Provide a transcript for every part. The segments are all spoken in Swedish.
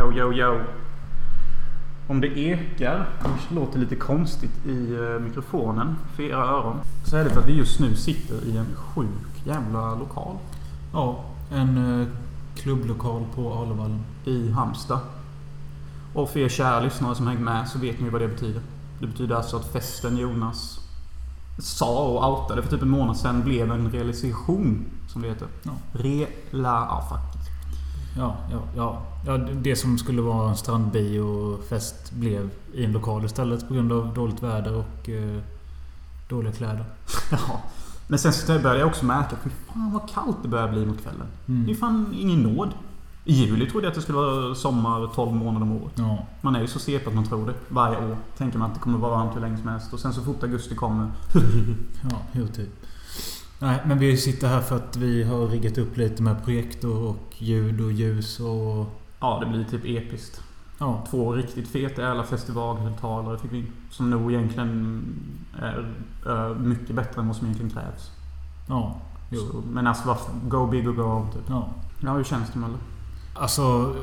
Yo, yo, yo. Om det ekar och låter lite konstigt i eh, mikrofonen för era öron. Så är det för att vi just nu sitter i en sjuk jävla lokal. Ja, en eh, klubblokal på Arlavallen. I Halmstad. Och för er kära lyssnare som hängt med så vet ni vad det betyder. Det betyder alltså att festen Jonas sa och outade för typ en månad sedan blev en realisation. Som det heter. Ja. Rela... Ja, fuck. Ja, ja, ja. ja det som skulle vara en strandbiofest blev i en lokal istället på grund av dåligt väder och eh, dåliga kläder. Ja. Men sen så började jag också märka fy fan vad kallt det börjar bli mot kvällen. Mm. Det är fan ingen nåd. I juli trodde jag att det skulle vara sommar 12 månader om året. Ja. Man är ju så CP att man tror det. Varje år tänker man att det kommer vara varmt hur länge som helst. Och sen så fort augusti kommer... Ja, jo typ. Nej, men vi sitter här för att vi har riggat upp lite med projektor och ljud och ljus och... Ja, det blir typ episkt. Ja, Två riktigt feta jävla festivalhögtalare fick vi in. Som nog egentligen är, är mycket bättre än vad som egentligen krävs. ja, jo. Så, men alltså varför? Go big och go home typ. Ja. Ja, hur känns det Mölle? Alltså,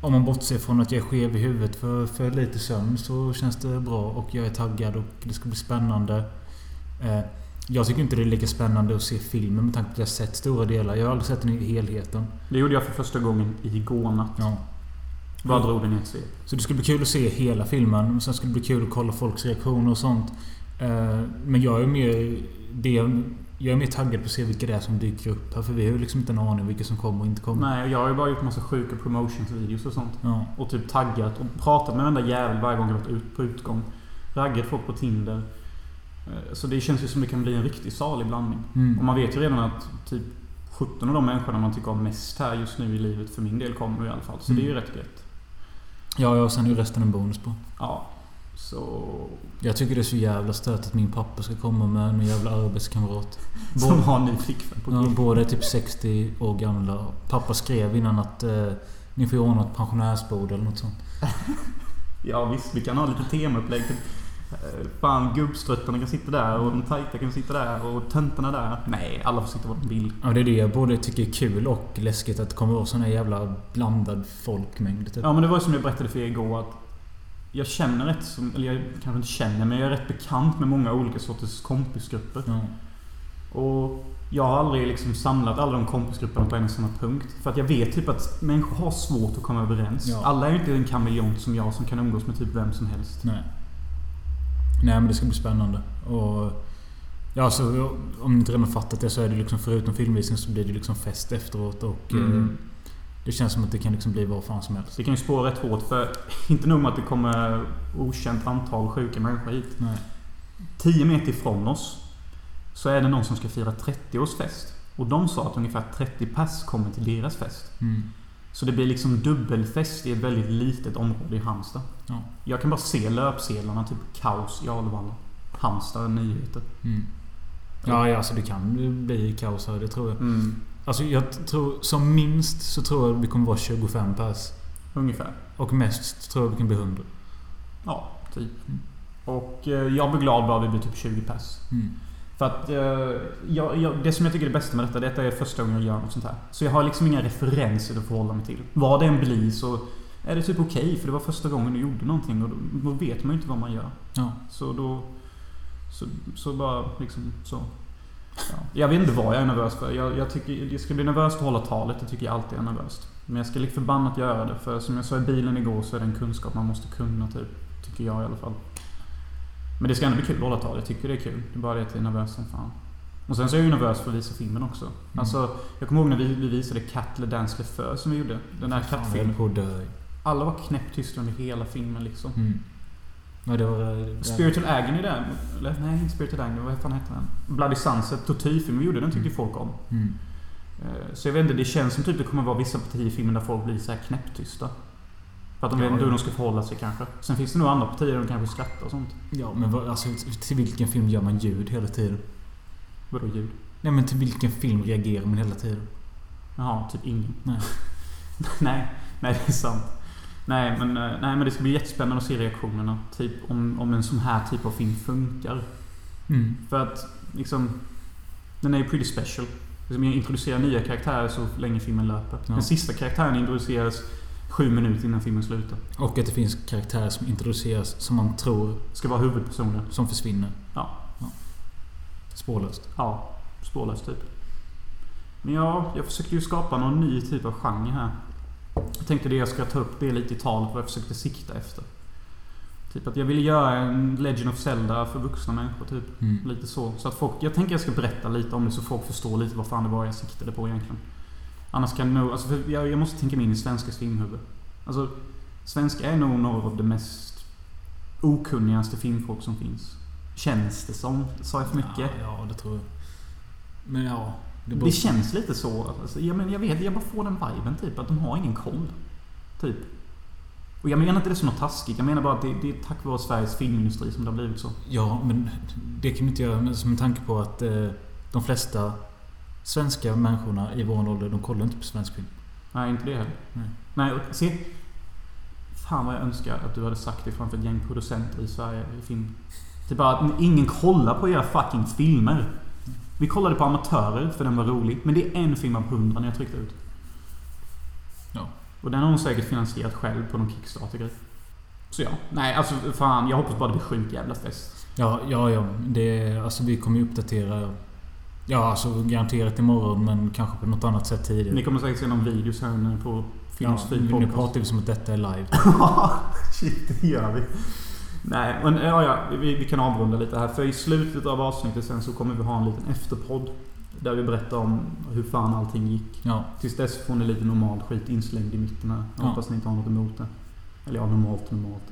om man bortser från att jag är skev i huvudet för, för lite sömn så känns det bra och jag är taggad och det ska bli spännande. Eh, jag tycker inte det är lika spännande att se filmen med tanke på att jag sett stora delar. Jag har aldrig sett den i helheten. Det gjorde jag för första gången igår natt. Ja. Vad drog den i ett svep? Så det skulle bli kul att se hela filmen. och Sen skulle det bli kul att kolla folks reaktioner och sånt. Eh, Men jag är mer... Det, jag är mer taggad på att se vilka det är som dyker upp här. För vi har ju liksom inte en aning vilka som kommer och inte kommer. Nej, jag har ju bara gjort massa sjuka promotions-videos och sånt. Ja. Och typ taggat och pratat med varenda jävel varje gång jag varit ut på utgång. Raggat folk på Tinder. Eh, Så det känns ju som det kan bli en riktigt salig blandning. Och Mm. man vet ju redan att typ 17 av de människorna man tycker om mest här just nu i livet för min del kommer i alla fall. Så det är ju Mm. rätt gött. Ja, ja, sen är ju resten en bonus på. Ja. Så... Jag tycker det är så jävla stört att min pappa ska komma med en jävla arbetskamrat. Som har en ny flickvän på Ja, båda är typ 60 år gamla. Pappa skrev innan att eh, ni får ordna ett pensionärsbord eller något sånt. Ja visst, vi kan ha lite temaupplägg. Eh, fan, gubbstruttarna kan sitta där och de tajta kan sitta där och töntarna där. Nej, alla får sitta var de vill. Ja, det är det jag både tycker är kul och läskigt att det kommer vara sån här jävla blandad folkmängd. Typ. Ja men det var ju som jag berättade för er igår att jag känner rätt som, eller jag kanske inte känner men jag är rätt bekant med många olika sorters kompisgrupper. Ja. Och jag har aldrig liksom samlat alla de kompisgrupperna på en och samma punkt. För att jag vet typ att människor har svårt att komma överens. Ja. Alla är ju inte en kameleont som jag som kan umgås med typ vem som helst. Nej. Nej men det ska bli spännande. Och... Ja, alltså, om ni inte redan fattat det så är det liksom förutom filmvisning så blir det liksom fest efteråt och... Mm. Eh, det känns som att det kan liksom bli vad fan som helst. Det kan ju spåra rätt hårt för inte nog med att det kommer okänt antal sjuka människor hit. Nej. 10 meter ifrån oss så är det någon som ska fira 30-årsfest. Och de sa att ungefär 30 pers kommer till deras fest. Mm. Så det blir liksom dubbelfest i ett väldigt litet område i Halmstad. Ja. Jag kan bara se löpsedlarna, typ kaos i Alvalla. Halmstad nyheter. Mm. Ja, ja, alltså det kan bli kaos här, det tror jag. Mm. Alltså jag tror, som minst så tror jag vi kommer vara 25 pers. Ungefär. Och mest tror jag vi kan bli 100. Ja, typ. Mm. Och eh, jag blir glad bara vi blir typ 20 pers. Mm. För att eh, jag, jag, det som jag tycker är det bästa med detta, detta är första gången jag gör något sånt här. Så jag har liksom inga referenser att förhålla mig till. Vad det än blir så är det typ okej, för det var första gången du gjorde någonting och då, då vet man ju inte vad man gör. Ja. Så då... Så, så bara liksom så. Ja. Jag vet inte vad jag är nervös för. Jag, jag tycker det ska bli nervöst att hålla talet. Det tycker jag alltid är nervöst. Men jag ska lik förbannat göra det. För som jag sa i bilen igår så är det en kunskap man måste kunna typ. Tycker jag i alla fall. Men det ska ändå bli kul att hålla tal. Jag tycker det är kul. Det är bara det att jag är nervös som fan. Och sen så är jag ju nervös för att visa filmen också. Alltså, jag kommer ihåg när vi, vi visade Cat Le Dance Le Feu som vi gjorde. Den höll kattfilmen. Alla var knäpptysta under hela filmen liksom. Mm. Ja, det var... Det, Spiritual Agony där. Eller nej, inte Spiritual Agony. Vad fan heter den? Bloody Sunset, tortyrfilm vi gjorde. Den tyckte Mm. folk om. Mm. Eh, Så jag vet inte, det känns som typ det kommer vara vissa partier i filmen där folk blir så här knäpptysta. För att de vet inte hur de ska förhålla sig kanske. Sen finns det nog andra partier där de kanske skrattar och sånt. Ja, men vad, alltså, till vilken film gör man ljud hela tiden? Vadå ljud? Nej, men till vilken film reagerar man hela tiden? Jaha, typ ingen. Nej. nej, nej det är sant. Nej men, eh, nej men det ska bli jättespännande att se reaktionerna. Typ om, om en sån här typ av film funkar. Mm. För att liksom... Den är ju pretty special. Liksom jag introducerar nya karaktärer så länge filmen löper. Ja. Den sista karaktären introduceras Sju minuter innan filmen slutar. Och att det finns karaktärer som introduceras som man tror Ska vara huvudpersonen. som försvinner. Ja. Spårlöst. Ja, spårlöst typ. Men ja, jag försökte ju skapa någon ny typ av genre här. Jag tänkte det jag ska ta upp det lite i talet vad jag försökte sikta efter. Typ att jag ville göra en Legend of Zelda för vuxna människor typ. Mm. Lite så. Så att folk... Jag tänker jag ska berätta lite om det så folk förstår lite vad fan det var jag siktade på egentligen. Annars kan nog... Alltså för jag, jag måste tänka mig in i svenska filmhuvud. Alltså, svenska är nog några av det mest okunnigaste filmfolk som finns. Känns det som. Sa jag för mycket? Ja, ja, det tror jag. Men ja. Det, Det, känns lite så. Alltså, jag, men, jag vet, jag bara får den viben typ. Att de har ingen koll. Typ. Och jag menar inte det som något taskigt. Jag menar bara att det, det är tack vare Sveriges filmindustri som det har blivit så. Ja, men det kan vi inte göra men som en tanke på att eh, de flesta svenska människorna i vår ålder, de kollar inte på svensk film. Nej, inte det heller. Nej. Nej, och se. Fan vad jag önskar att du hade sagt det framför ett gäng producenter i Sverige i film. Typ bara att ingen kollar på era fucking filmer. Vi kollade på Amatörer för den var rolig. Men det är en film av hundra när jag tryckte ut. Ja. Och den har hon säkert finansierat själv på någon Kickstarter-grej. Så ja. Nej, alltså fan. Jag hoppas bara det blir sjukt jävla fest. Ja, ja, ja. Det, alltså vi kommer ju uppdatera... Ja, alltså garanterat imorgon men kanske på något annat sätt tidigare. Ni kommer säkert se någon videos här nu på ja, Filmsfil nu, pratar vi som att detta är live. Shit, det gör vi. Nej, men ja, ja vi, vi kan avrunda lite här. För i slutet av avsnittet sen så kommer vi ha en liten efterpodd. Där vi berättar om hur fan allting gick. Ja, Tills dess får ni lite normalt skit inslängd i mitten här. Jag Ja. hoppas ni inte har något emot det. Eller ja, normalt, normalt.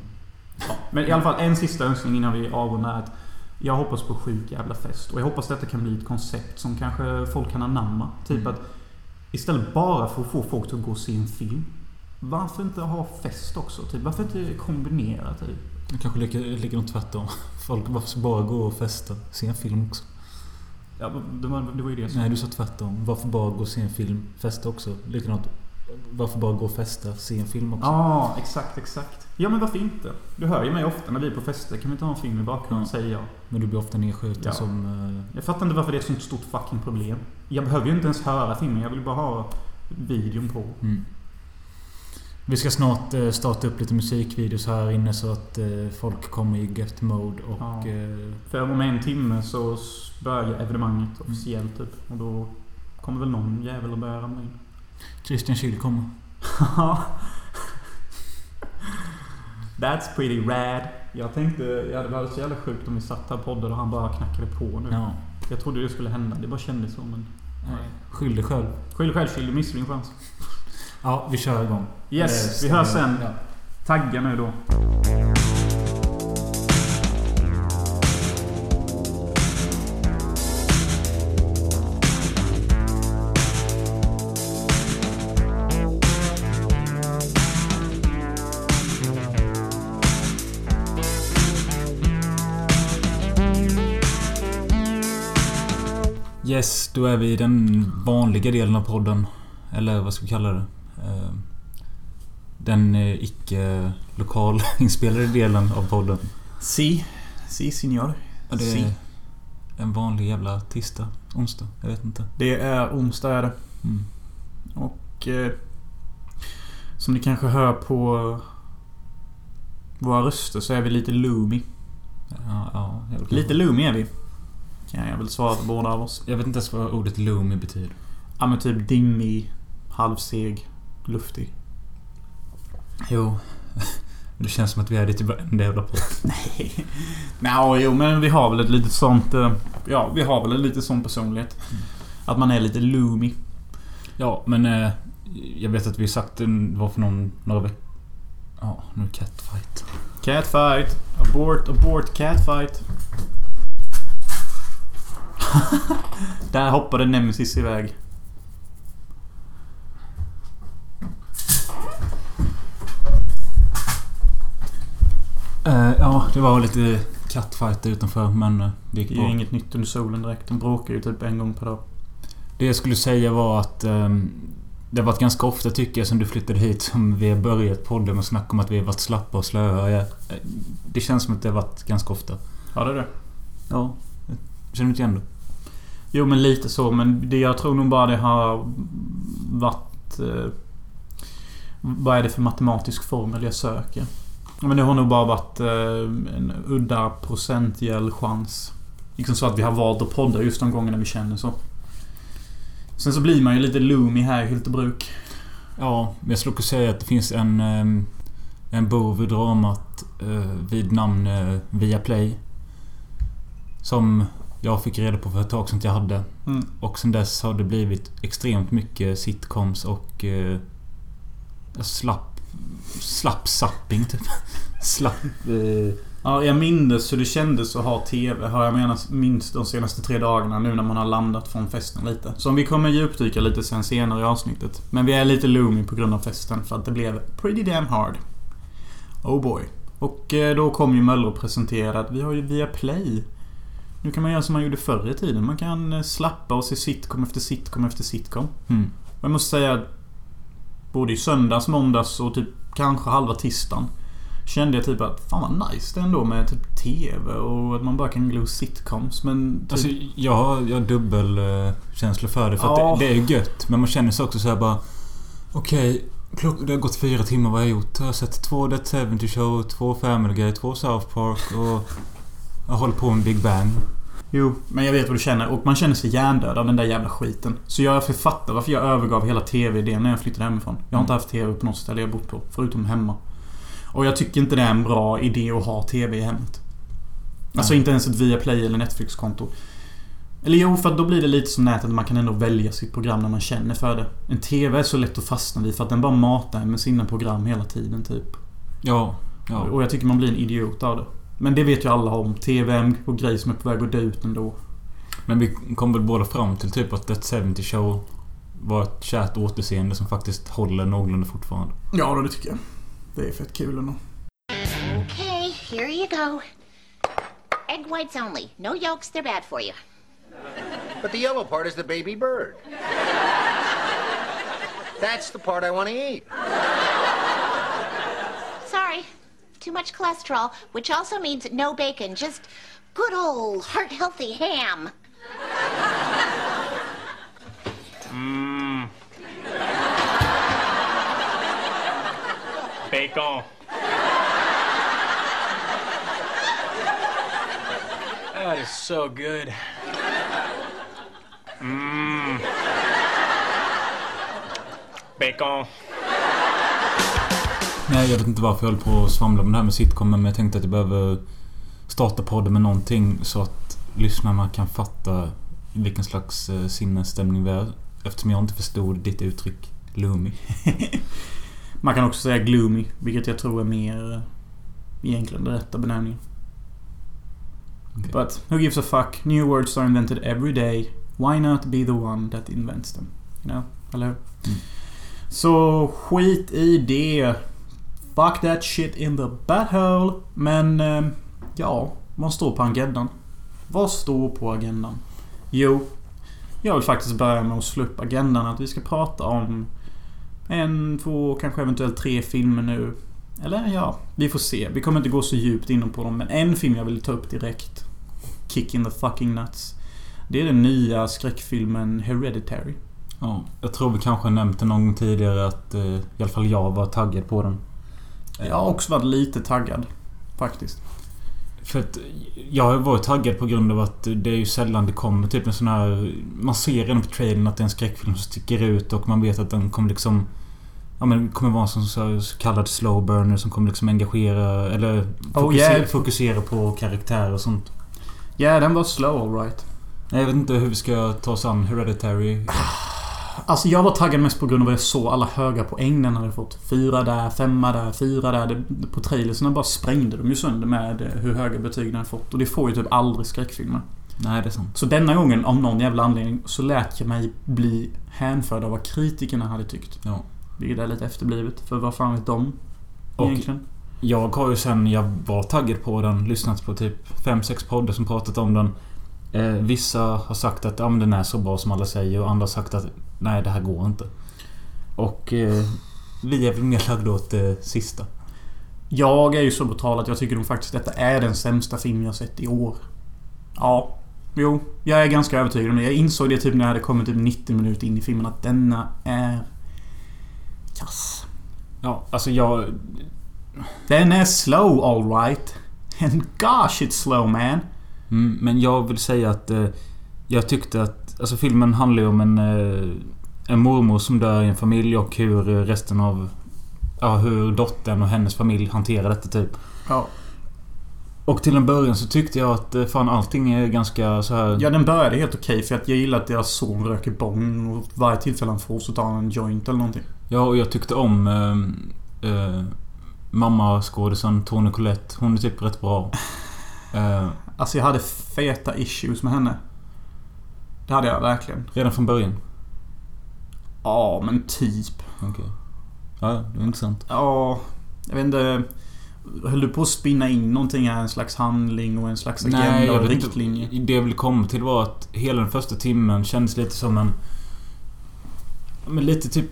Ja. Men i alla fall en sista önskning innan vi avrundar är att jag hoppas på sjuk jävla fest. Och jag hoppas detta kan bli ett koncept som kanske folk kan anamma. Typ Mm. att istället bara för att få folk att gå och se en film. Varför inte ha fest också? Typ? Varför inte kombinera? Typ? det kanske ligger, ligger något tvärtom. Folk varför bara gå och festa? Se en film också. Ja, det var, det var ju det som... Nej, du sa tvärtom. Varför bara gå och se en film? Festa också. Likadant. Varför bara gå och festa? Se en film också. Ja, exakt, exakt. Ja, men varför inte? Du hör ju mig ofta när vi är på fester. Kan vi inte ha en film i bakgrunden? Ja. Säger jag. Men du blir ofta nedskjuten Ja. som... eh, Jag fattar inte varför det är ett sånt stort fucking problem. Jag behöver ju inte ens höra filmen. Jag vill bara ha videon på. Mm. Vi ska snart eh, starta upp lite musikvideos här inne så att eh, folk kommer i gött mode och... Ja. För om en timme så börjar evenemanget officiellt typ. Och då kommer väl någon jävel att börja ramla in. Christian kommer. That's pretty rad. Jag tänkte, ja det var så jävla sjukt om vi satt här och poddade och han bara knackade på nu. Ja. Jag trodde det skulle hända. Det bara kändes så men... Nej. Skyll dig själv. Skyll dig själv du missade din chans. Ja, vi kör igång. Yes, vi hörs sen. Ja. Tagga nu då. Yes, då är vi i den vanliga delen av podden. Eller vad ska vi kalla det? Eh, Den eh, icke lokalinspelade delen av podden. Si. Si, signor. Ja, det Si. är en vanlig jävla tisdag, onsdag. Jag vet inte. Det är onsdag är det. Mm. Och... Eh, som ni kanske hör på våra röster så är vi lite loomy. Ja, ja, Lite loomy är vi. Kan jag väl svara för båda av oss. jag vet inte ens vad ordet loomy betyder. Ja men typ dimmig, halvseg, luftig. Jo. Det känns som att vi är det till varenda jävla podd. Nej. Nej, jo men vi har väl ett litet sånt... eh, Ja, vi har väl en lite sån personlighet. Att man är lite loomy. Ja, men eh, jag vet att vi sagt det var för någon, några veckor... Ja, nu catfight. Catfight. Abort, abort, catfight. Där hoppade Nemesis iväg. Eh, ja, det var lite catfight utanför men eh, det gick Det är bra. ju inget nytt under solen direkt. De bråkar ju typ en gång per dag. Det jag skulle säga var att ehm, det har varit ganska ofta tycker jag sen du flyttade hit som vi har börjat podden med snack om att vi har varit slappa och slöa. Jag, eh, det känns som att det har varit ganska ofta. Ja, det är det. Ja. Känner du inte igen det? Jo, men lite så. Men det, jag tror nog bara det har varit... Eh, Vad är det för matematisk formel jag söker? Men det har nog bara varit eh, en udda procentuell chans. Liksom så att vi har valt att podda just de gångerna vi känner så. Sen så blir man ju lite loomy här i Hyltebruk. Ja, men jag skulle också säga att det finns en... Ehm, en bov i dramat eh, vid namn eh, Viaplay. Som jag fick reda på för ett tag sedan att jag hade. Mm. Och sen dess har det blivit extremt mycket sitcoms och... Eh, slapp... Slapp sapping typ. Slapp... Eh, Ja, jag minns hur det kändes att ha TV. Har jag menat minst de senaste tre dagarna nu när man har landat från festen lite. Som vi kommer djupdyka lite sen senare i avsnittet. Men vi är lite loomy på grund av festen för att det blev pretty damn hard. Oh boy. Och eh, då kom ju Möller och presenterade att vi har ju via Play. Nu kan man göra som man gjorde förr i tiden. Man kan eh, slappa och se sitcom efter sitcom efter sitcom. mm. Jag måste säga att Både i söndags, måndags och typ kanske halva tisdagen Kände jag typ att fan vad nice det är ändå med typ TV och att man bara kan glo sitcoms men typ, Alltså jag har, jag har dubbel eh, för det. För Ja. att det, det är gött. Men man känner sig också så här bara... Okej, klock- det har gått fyra timmar. Vad har jag gjort? Jag har sett två Dead 70 Show, två Family Guy, två South Park och... Jag håller på med Big Bang. Jo, men jag vet vad du känner och man känner sig hjärndöd av den där jävla skiten. Så jag författar varför jag övergav hela TV-idén när jag flyttade hemifrån. Jag har inte haft TV på något ställe jag bott på, förutom hemma. Och jag tycker inte det är en bra idé att ha TV i hemmet. Alltså inte ens ett Viaplay eller Netflix-konto. Eller jo, för då blir det lite som nätet. Man kan ändå välja sitt program när man känner för det. En TV är så lätt att fastna vid för att den bara matar en med sina program hela tiden typ. Ja. Ja. Och jag tycker man blir en idiot av det. Men det vet ju alla om. TV är en grej som är på väg att dö ut ändå. Men vi kom väl båda fram till typ att Dead 70 Show var ett kärt återseende som faktiskt håller någorlunda fortfarande. Ja, då, det tycker jag. Det är fett kul ändå. Okay, here you go. Egg whites only. No yolks, they're bad for you. But the yellow part is the baby bird. That's the part I want to eat. Too much cholesterol, which also means no bacon, just good old heart healthy ham. Mmm. Bacon. That is so good. Mmm. Bacon. Nej, jag vet inte varför jag håller på att svamla med det här med sitcom men jag tänkte att jag behöver starta podden med någonting så att lyssnarna kan fatta vilken slags eh, sinnesstämning vi är. Eftersom jag inte förstod ditt uttryck Loomy. Man kan också säga gloomy, vilket jag tror är mer eh, egentligen den rätta benämningen. Okej. But who gives a fuck? New words are invented every day. Why not be the one that invents them? You know? Eller hur? Så skit i det. Fuck that shit in the butthole. Men, eh, ja. Vad står på agendan? Vad står på agendan? Jo, jag vill faktiskt börja med att slå upp agendan. Att vi ska prata om en, två, kanske eventuellt tre filmer nu. Eller ja, vi får se. Vi kommer inte gå så djupt in på dem. Men en film jag vill ta upp direkt. Kick in the fucking nuts. Det är den nya skräckfilmen Hereditary. Ja, jag tror vi kanske nämnt det någon gång tidigare att eh, i alla fall jag var taggad på den. Jag har också varit lite taggad. Faktiskt. För att jag har varit taggad på grund av att det är ju sällan det kommer typ en sån här... Man ser redan på trailern att det är en skräckfilm som sticker ut och man vet att den kommer liksom... Ja men kommer vara en sån så kallad slow burner som kommer liksom engagera eller Oh, fokusera, yeah. fokusera på karaktärer och sånt. Ja, den var slow alright. Jag vet inte hur vi ska ta oss an Hereditary. Alltså jag var taggad mest på grund av att jag såg alla höga poäng den hade fått. Fyra där, femma där, fyra där. Det, på trailerserna bara sprängde de ju sönder med eh, hur höga betyg den hade fått. Och det får ju typ aldrig skräckfilmer. Nej, det är sant. Så denna gången, av någon jävla anledning, så lät jag mig bli hänförd av vad kritikerna hade tyckt. Ja. Vilket är lite efterblivet. För vad fan vet de? Och- Egentligen. Jag har ju sen jag var taggad på den lyssnat på typ 5-6 poddar som pratat om den. Eh, vissa har sagt att ja, men den är så bra som alla säger och andra har sagt att nej, det här går inte. Och eh, vi är väl mer lagda åt det sista. Jag är ju så brutal att jag tycker nog faktiskt detta är den sämsta film jag sett i år. Ja. Jo, jag är ganska övertygad om det. Jag insåg det typ när jag hade kommit typ 90 minuter in i filmen att denna är... kass. Ja, alltså jag... Den är slow alright. And gosh it's slow man. Mm, men jag vill säga att eh, jag tyckte att... Alltså filmen handlar ju om en... Eh, en mormor som dör i en familj och hur resten av... Ja, hur dottern och hennes familj hanterar detta typ. Ja. Och till en början så tyckte jag att eh, fan allting är ganska så här... Ja, den började helt okej för att jag gillar att deras son röker bong och varje tillfälle han får så tar han en joint eller någonting. Ja, och jag tyckte om... Eh, eh, Mamma-skådisen Collette. Hon är typ rätt bra. Eh, Alltså jag hade feta issues med henne. Det hade jag verkligen. redan från början. Ja, men typ. Okej. Ja, det är intressant. Ja, jag vet inte. Höll du på att spinna in någonting här? En slags handling och en slags agenda och vet riktlinje? Inte. Det jag ville komma till var att hela den första timmen kändes lite som en... Men lite typ...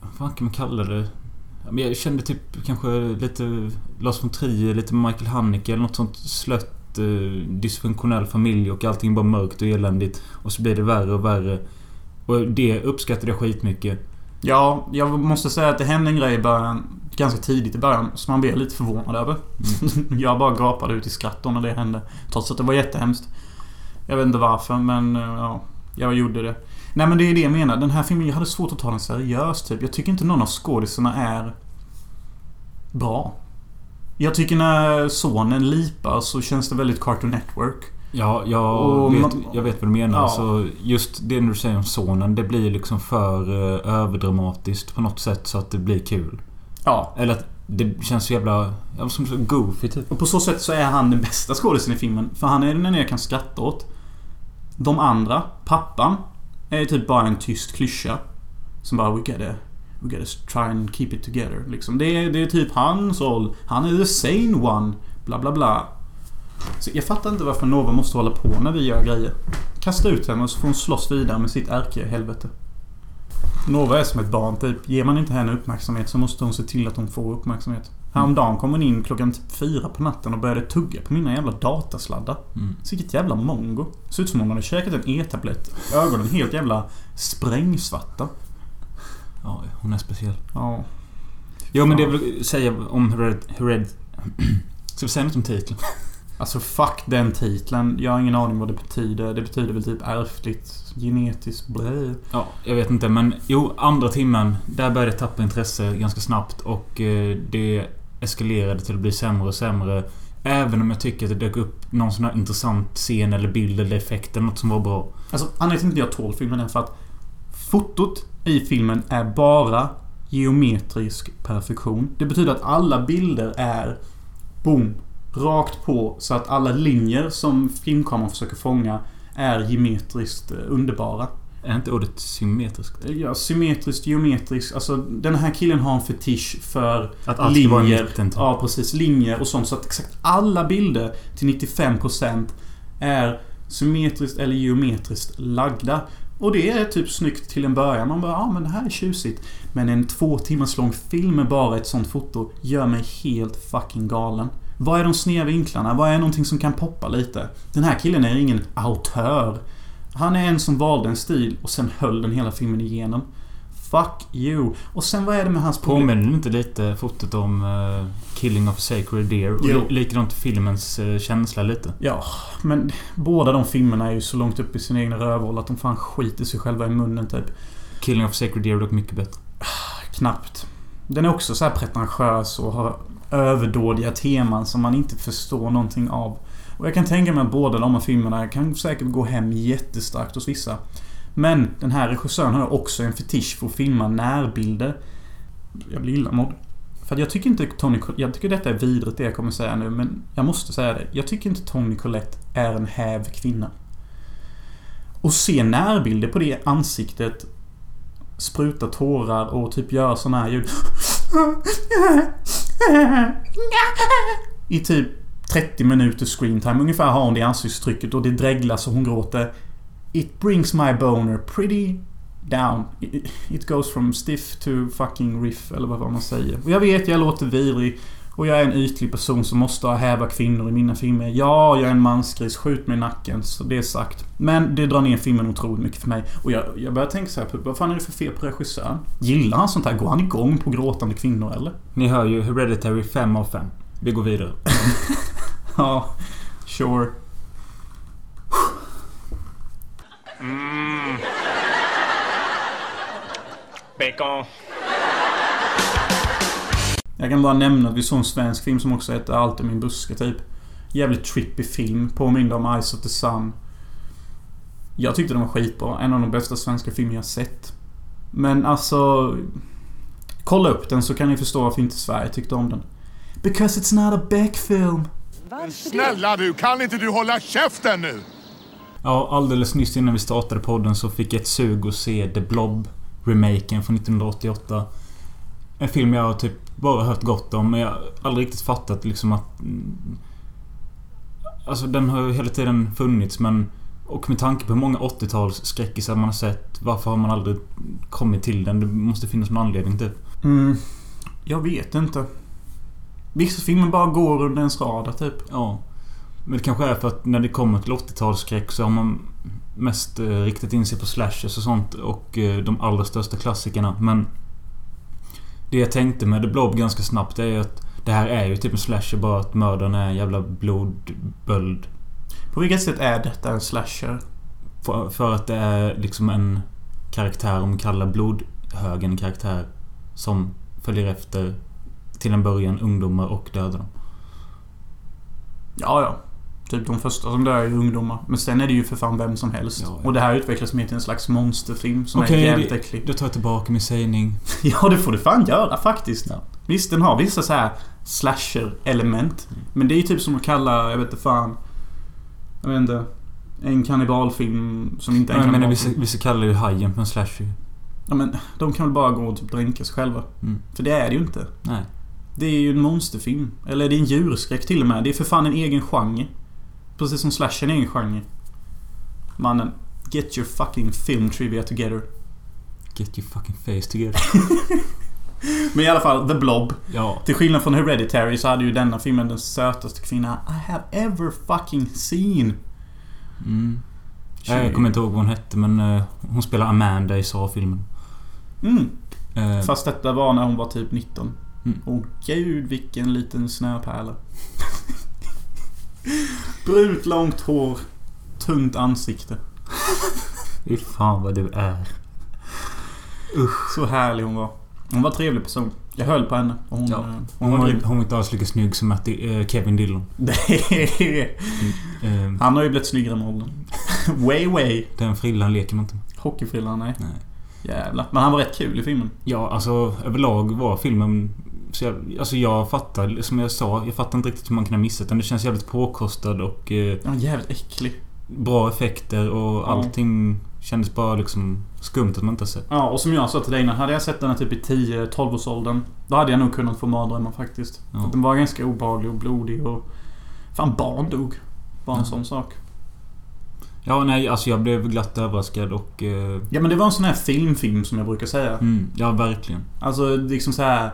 Vad fan kan man kalla det? Jag kände typ kanske lite Lars von Trier, lite Michael Haneke eller något sånt slött eh, dysfunktionell familj och allting bara mörkt och eländigt. Och så blir det värre och värre. Och det uppskattade jag skitmycket. Ja, jag måste säga att det hände en grej i början. Ganska tidigt i början. Som man blev lite förvånad över. jag bara gapade ut i skratt då när det hände. Trots att det var jättehemskt. Jag vet inte varför men eh, ja. Jag gjorde det. Nej men det är det jag menar. Den här filmen, jag hade svårt att ta den seriöst typ. Jag tycker inte någon av skådisarna är bra. Jag tycker när sonen lipar så känns det väldigt Cartoon Network. Ja, jag, Och vet, man- jag vet vad du menar. Ja. Så just det du säger om sonen, det blir liksom för eh, överdramatiskt på något sätt så att det blir kul. Ja. Eller att det känns så jävla... Ja, som så goofy typ. Och på så sätt så är han den bästa skådisen i filmen. För han är den jag kan skratta åt. De andra, pappan, är typ bara en tyst klyscha. Som bara we gotta, we gotta try and keep it together. Liksom. Det, är, det är typ hans roll. Han är the sane one. Bla bla bla. Så jag fattar inte varför Nova måste hålla på när vi gör grejer. Kasta ut henne och så får hon slåss vidare med sitt ärkehelvete. Nova är som ett barn typ. Ger man inte henne uppmärksamhet så måste hon se till att hon får uppmärksamhet. Häromdagen kom hon in klockan typ fyra på natten och började tugga på mina jävla datasladdar. Mm. Så vilket jävla mongo. Ser ut som om hon hade käkat en e-tablett. Ögonen helt jävla sprängsvarta. Ja, hon är speciell. Ja. Jo, men det jag vill säga om Hered... Hered Ska vi säga något om titeln? Alltså fuck den titeln. Jag har ingen aning vad det betyder. Det betyder väl typ ärftligt, genetiskt, blä. Ja, jag vet inte men jo, andra timmen. Där började jag tappa intresse ganska snabbt och eh, det eskalerade till att bli sämre och sämre. Även om jag tycker att det dök upp någon sån här intressant scen eller bild eller effekt eller något som var bra. Alltså anledningen till att inte jag tål filmen är för att fotot i filmen är bara geometrisk perfektion. Det betyder att alla bilder är boom, rakt på så att alla linjer som filmkameran försöker fånga är geometriskt eh, underbara. Är inte ordet symmetriskt? Ja, symmetriskt, geometriskt. Alltså den här killen har en fetisch för Att allt ska vara linjer. mitten, typ. Ja, precis. Linjer och sånt. Så att exakt alla bilder till 95% är symmetriskt eller geometriskt lagda. Och det är typ snyggt till en början. Man bara, ja men det här är tjusigt. Men en två timmars lång film med bara ett sånt foto gör mig helt fucking galen. Vad är de sneda vinklarna? Vad är någonting som kan poppa lite? Den här killen är ingen autör. Han är en som valde en stil och sen höll den hela filmen igenom. Fuck you. Och sen vad är det med hans problem? Påminner inte lite fotot om uh, Killing of a Sacred Deer? Och Jo. li- likadant filmens uh, känsla lite. Ja, men båda de filmerna är ju så långt upp i sin egna rövhål att de fan skiter sig själva i munnen typ. Killing of a Sacred Deer är dock mycket bättre. Knappt. Den är också så här pretentiös och har överdådiga teman som man inte förstår någonting av. Och jag kan tänka mig att båda de här filmerna kan säkert gå hem jättestarkt hos vissa. Men den här regissören har också en fetisch för att filma närbilder. Jag blir illamådd. För att jag tycker inte Tony Jag tycker detta är vidrigt det jag kommer säga nu, men jag måste säga det. Jag tycker inte Tony Collette är en häv kvinna. Och se närbilder på det ansiktet spruta tårar och typ göra såna här ljud. I typ 30 minuter screentime. Ungefär har hon det ansiktstrycket och det dreglas och hon gråter. It brings my boner pretty down. It- It goes from stiff to fucking riff eller vad man säger. Och jag vet, jag låter vidrig. Och jag är en ytlig person som måste ha häva kvinnor i mina filmer. Ja, jag är en mansgris. Skjut mig i nacken. Så det är sagt. Men det drar ner filmen otroligt mycket för mig. Och jag, jag börjar tänka så här, vad fan är det för fel på regissören? Gillar han sånt här? Går han igång på gråtande kvinnor eller? Ni hör ju Hereditary 5 av 5. Vi går vidare. Ja, sure. Bacon. Jag kan bara nämna att vi såg en svensk film som också heter Allt om min buske typ. Jävligt trippy film. Påminner om Eyes of the Sun. Jag tyckte den var skitbra. En av de bästa svenska filmer jag sett. Men alltså... Kolla upp den så kan ni förstå varför inte Sverige tyckte om den. Because it's not a Beck-film. Snälla du, kan inte du hålla käften nu? Ja, alldeles nyss innan vi startade podden så fick jag ett sug att se The Blob Remaken från 1988. En film jag har typ bara hört gott om men jag har aldrig riktigt fattat liksom att... mm, Alltså den har ju hela tiden funnits men... Och med tanke på hur många 80-tals skräckisar man har sett. Varför har man aldrig kommit till den? Det måste finnas någon anledning typ. Mm, jag vet inte. Vissa filmer bara går under ens radar typ. Ja. Men det kanske är för att när det kommer till 80-talsskräck så har man mest eh, riktat in sig på slashers och sånt och eh, de allra största klassikerna. Men det jag tänkte med The Blob ganska snabbt är att det här är ju typ en slasher bara att mördaren är en jävla blodböld. På vilket sätt är detta en slasher? För, för att det är liksom en karaktär, om vi kallar blodhögen en karaktär som följer efter till en början ungdomar och dödar dem. Ja, ja. Typ de första som dör är ungdomar. Men sen är det ju för fan vem som helst. Ja, ja. Och det här utvecklas mer till en slags monsterfilm som är Okej, jävligt äcklig. Då tar jag tillbaka min sägning. Ja, det får du fan göra faktiskt. Ja. Visst, den har vissa så här slasher-element. Men det är ju typ som att kalla, jag vet inte fan... Jag vet inte. En kannibalfilm som inte är en kannibalfilm. vissa, vissa kallar ju Hajen för en slasher. Ja, men de kan väl bara gå och typ dränka sig själva. Mm. För det är det ju inte. Nej. Det är ju en monsterfilm. Eller det är en djurskräck till och med. Det är för fan en egen genre. Precis som slasher är en egen genre. Mannen. Get your fucking film trivia together. Get your fucking face together. Men i alla fall, The Blob. Ja. Till skillnad från Hereditary så hade ju denna filmen den sötaste kvinna I have ever fucking seen. Mm. Jag kommer inte ihåg vad hon hette men eh, hon spelar Amanda i Saw-filmen. Mm. Eh, Fast detta var när hon var typ 19. Mm. Och gud vilken liten snöpärla. Brunt långt hår. Tunt ansikte. Fy fan vad du är. Så härlig hon var. Hon var en trevlig person. Jag höll på henne. Och hon, Ja. eh, hon, Hon var hon var inte alls lika snygg som Matti, eh, Kevin Dillon. Är- Eh, Han har ju blivit snyggare med åldern. way way. den frillan leker man inte med. Hockeyfrillan, nej. Nej. Jävlar. Men han var rätt kul i filmen. Ja, alltså överlag var filmen... Så jag, alltså jag fattar, som jag sa, jag fattar inte riktigt hur man kan ha missat den. Det känns jävligt påkostad och eh, Ja, jävligt äcklig. bra effekter och allting kändes bara liksom skumt att man inte har sett. Ja, och som jag sa till dig innan. Hade jag sett den här typ i 10-12 års åldern Då hade jag nog kunnat få mardrömmar faktiskt. Ja. Den var ganska obehaglig och blodig och... Fan, barn dog. Bara en Ja. sån sak. Ja, nej, alltså jag blev glatt överraskad och... Eh, Ja, men det var en sån här filmfilm som jag brukar säga. mm, ja, verkligen. Alltså liksom så här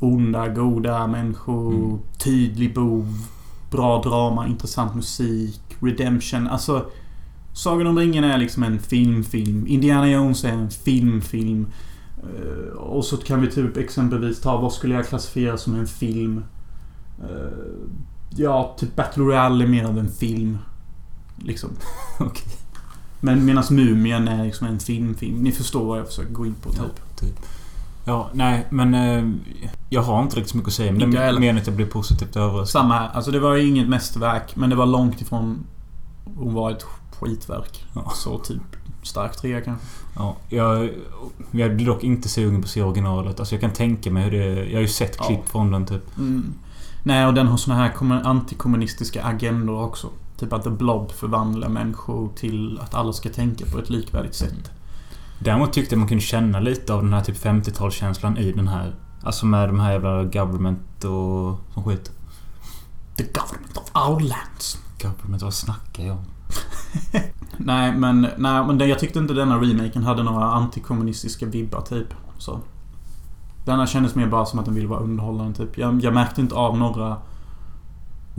Onda, goda människor, Mm. tydlig bov, bra drama, intressant musik, redemption. Alltså Sagan om ringen är liksom en filmfilm. Indiana Jones är en filmfilm. Eh, och så kan vi typ exempelvis ta, vad skulle jag klassifiera som en film? Eh, ja, typ Battle Royale är mer av en film. Liksom. Okej. Men medan Mumien är liksom en filmfilm. Ni förstår vad jag försöker gå in på typ. Ja, typ. Ja, nej, men... Eh, jag har inte riktigt så mycket att säga. Men det är mer att jag blev positivt överraskad. Samma här. Alltså det var ju inget mästerverk. Men det var långt ifrån att vara ett skitverk. Ja. Så typ stark trea kanske. Ja, jag, jag blir dock inte sugen på att se originalet. Alltså jag kan tänka mig hur det... Jag har ju sett Ja. klipp från den typ. Mm. Nej, och den har såna här kommun- antikommunistiska agendor också. Typ att The Blob förvandlar människor till att alla ska tänka på ett likvärdigt sätt. Däremot tyckte jag man kunde känna lite av den här typ 50-talskänslan i den här. Alltså med de här jävla government och sån skit. The government of our lands. Government, vad snackar jag om? Nej, men, nej, men det, jag tyckte inte denna remaken hade några antikommunistiska vibbar typ. Så. Den här kändes mer bara som att den ville vara underhållande typ. Jag, jag märkte inte av några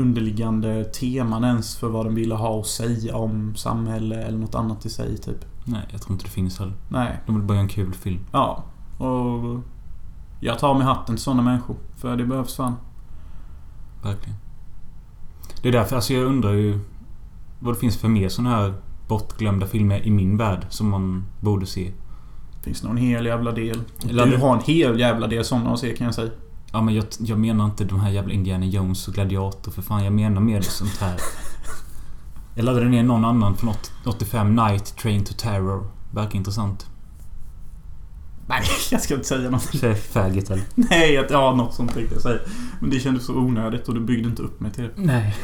underliggande teman ens för vad den ville ha att säga om samhälle eller något annat i sig typ. Nej, jag tror inte det finns heller. Nej. De vill bara göra en kul film. Ja. Och... Jag tar med hatten till sådana människor. För det behövs fan. Verkligen. Det är därför, alltså jag undrar ju vad det finns för mer såna här bortglömda filmer i min värld som man borde se. Finns någon hel jävla del. Eller- Du har en hel jävla del sådana att se kan jag säga. Ja men jag, jag menar inte de här jävla Indiana Jones och Gladiator för fan. Jag menar mer sånt här. Jag laddade ner någon annan från 80 85, Night Train to Terror. Verkar intressant. Nej, jag ska inte säga något. Säg faggot eller? Nej, att, ja något sånt tänkte jag säga. Men det kändes så onödigt och du byggde inte upp mig till det. Nej.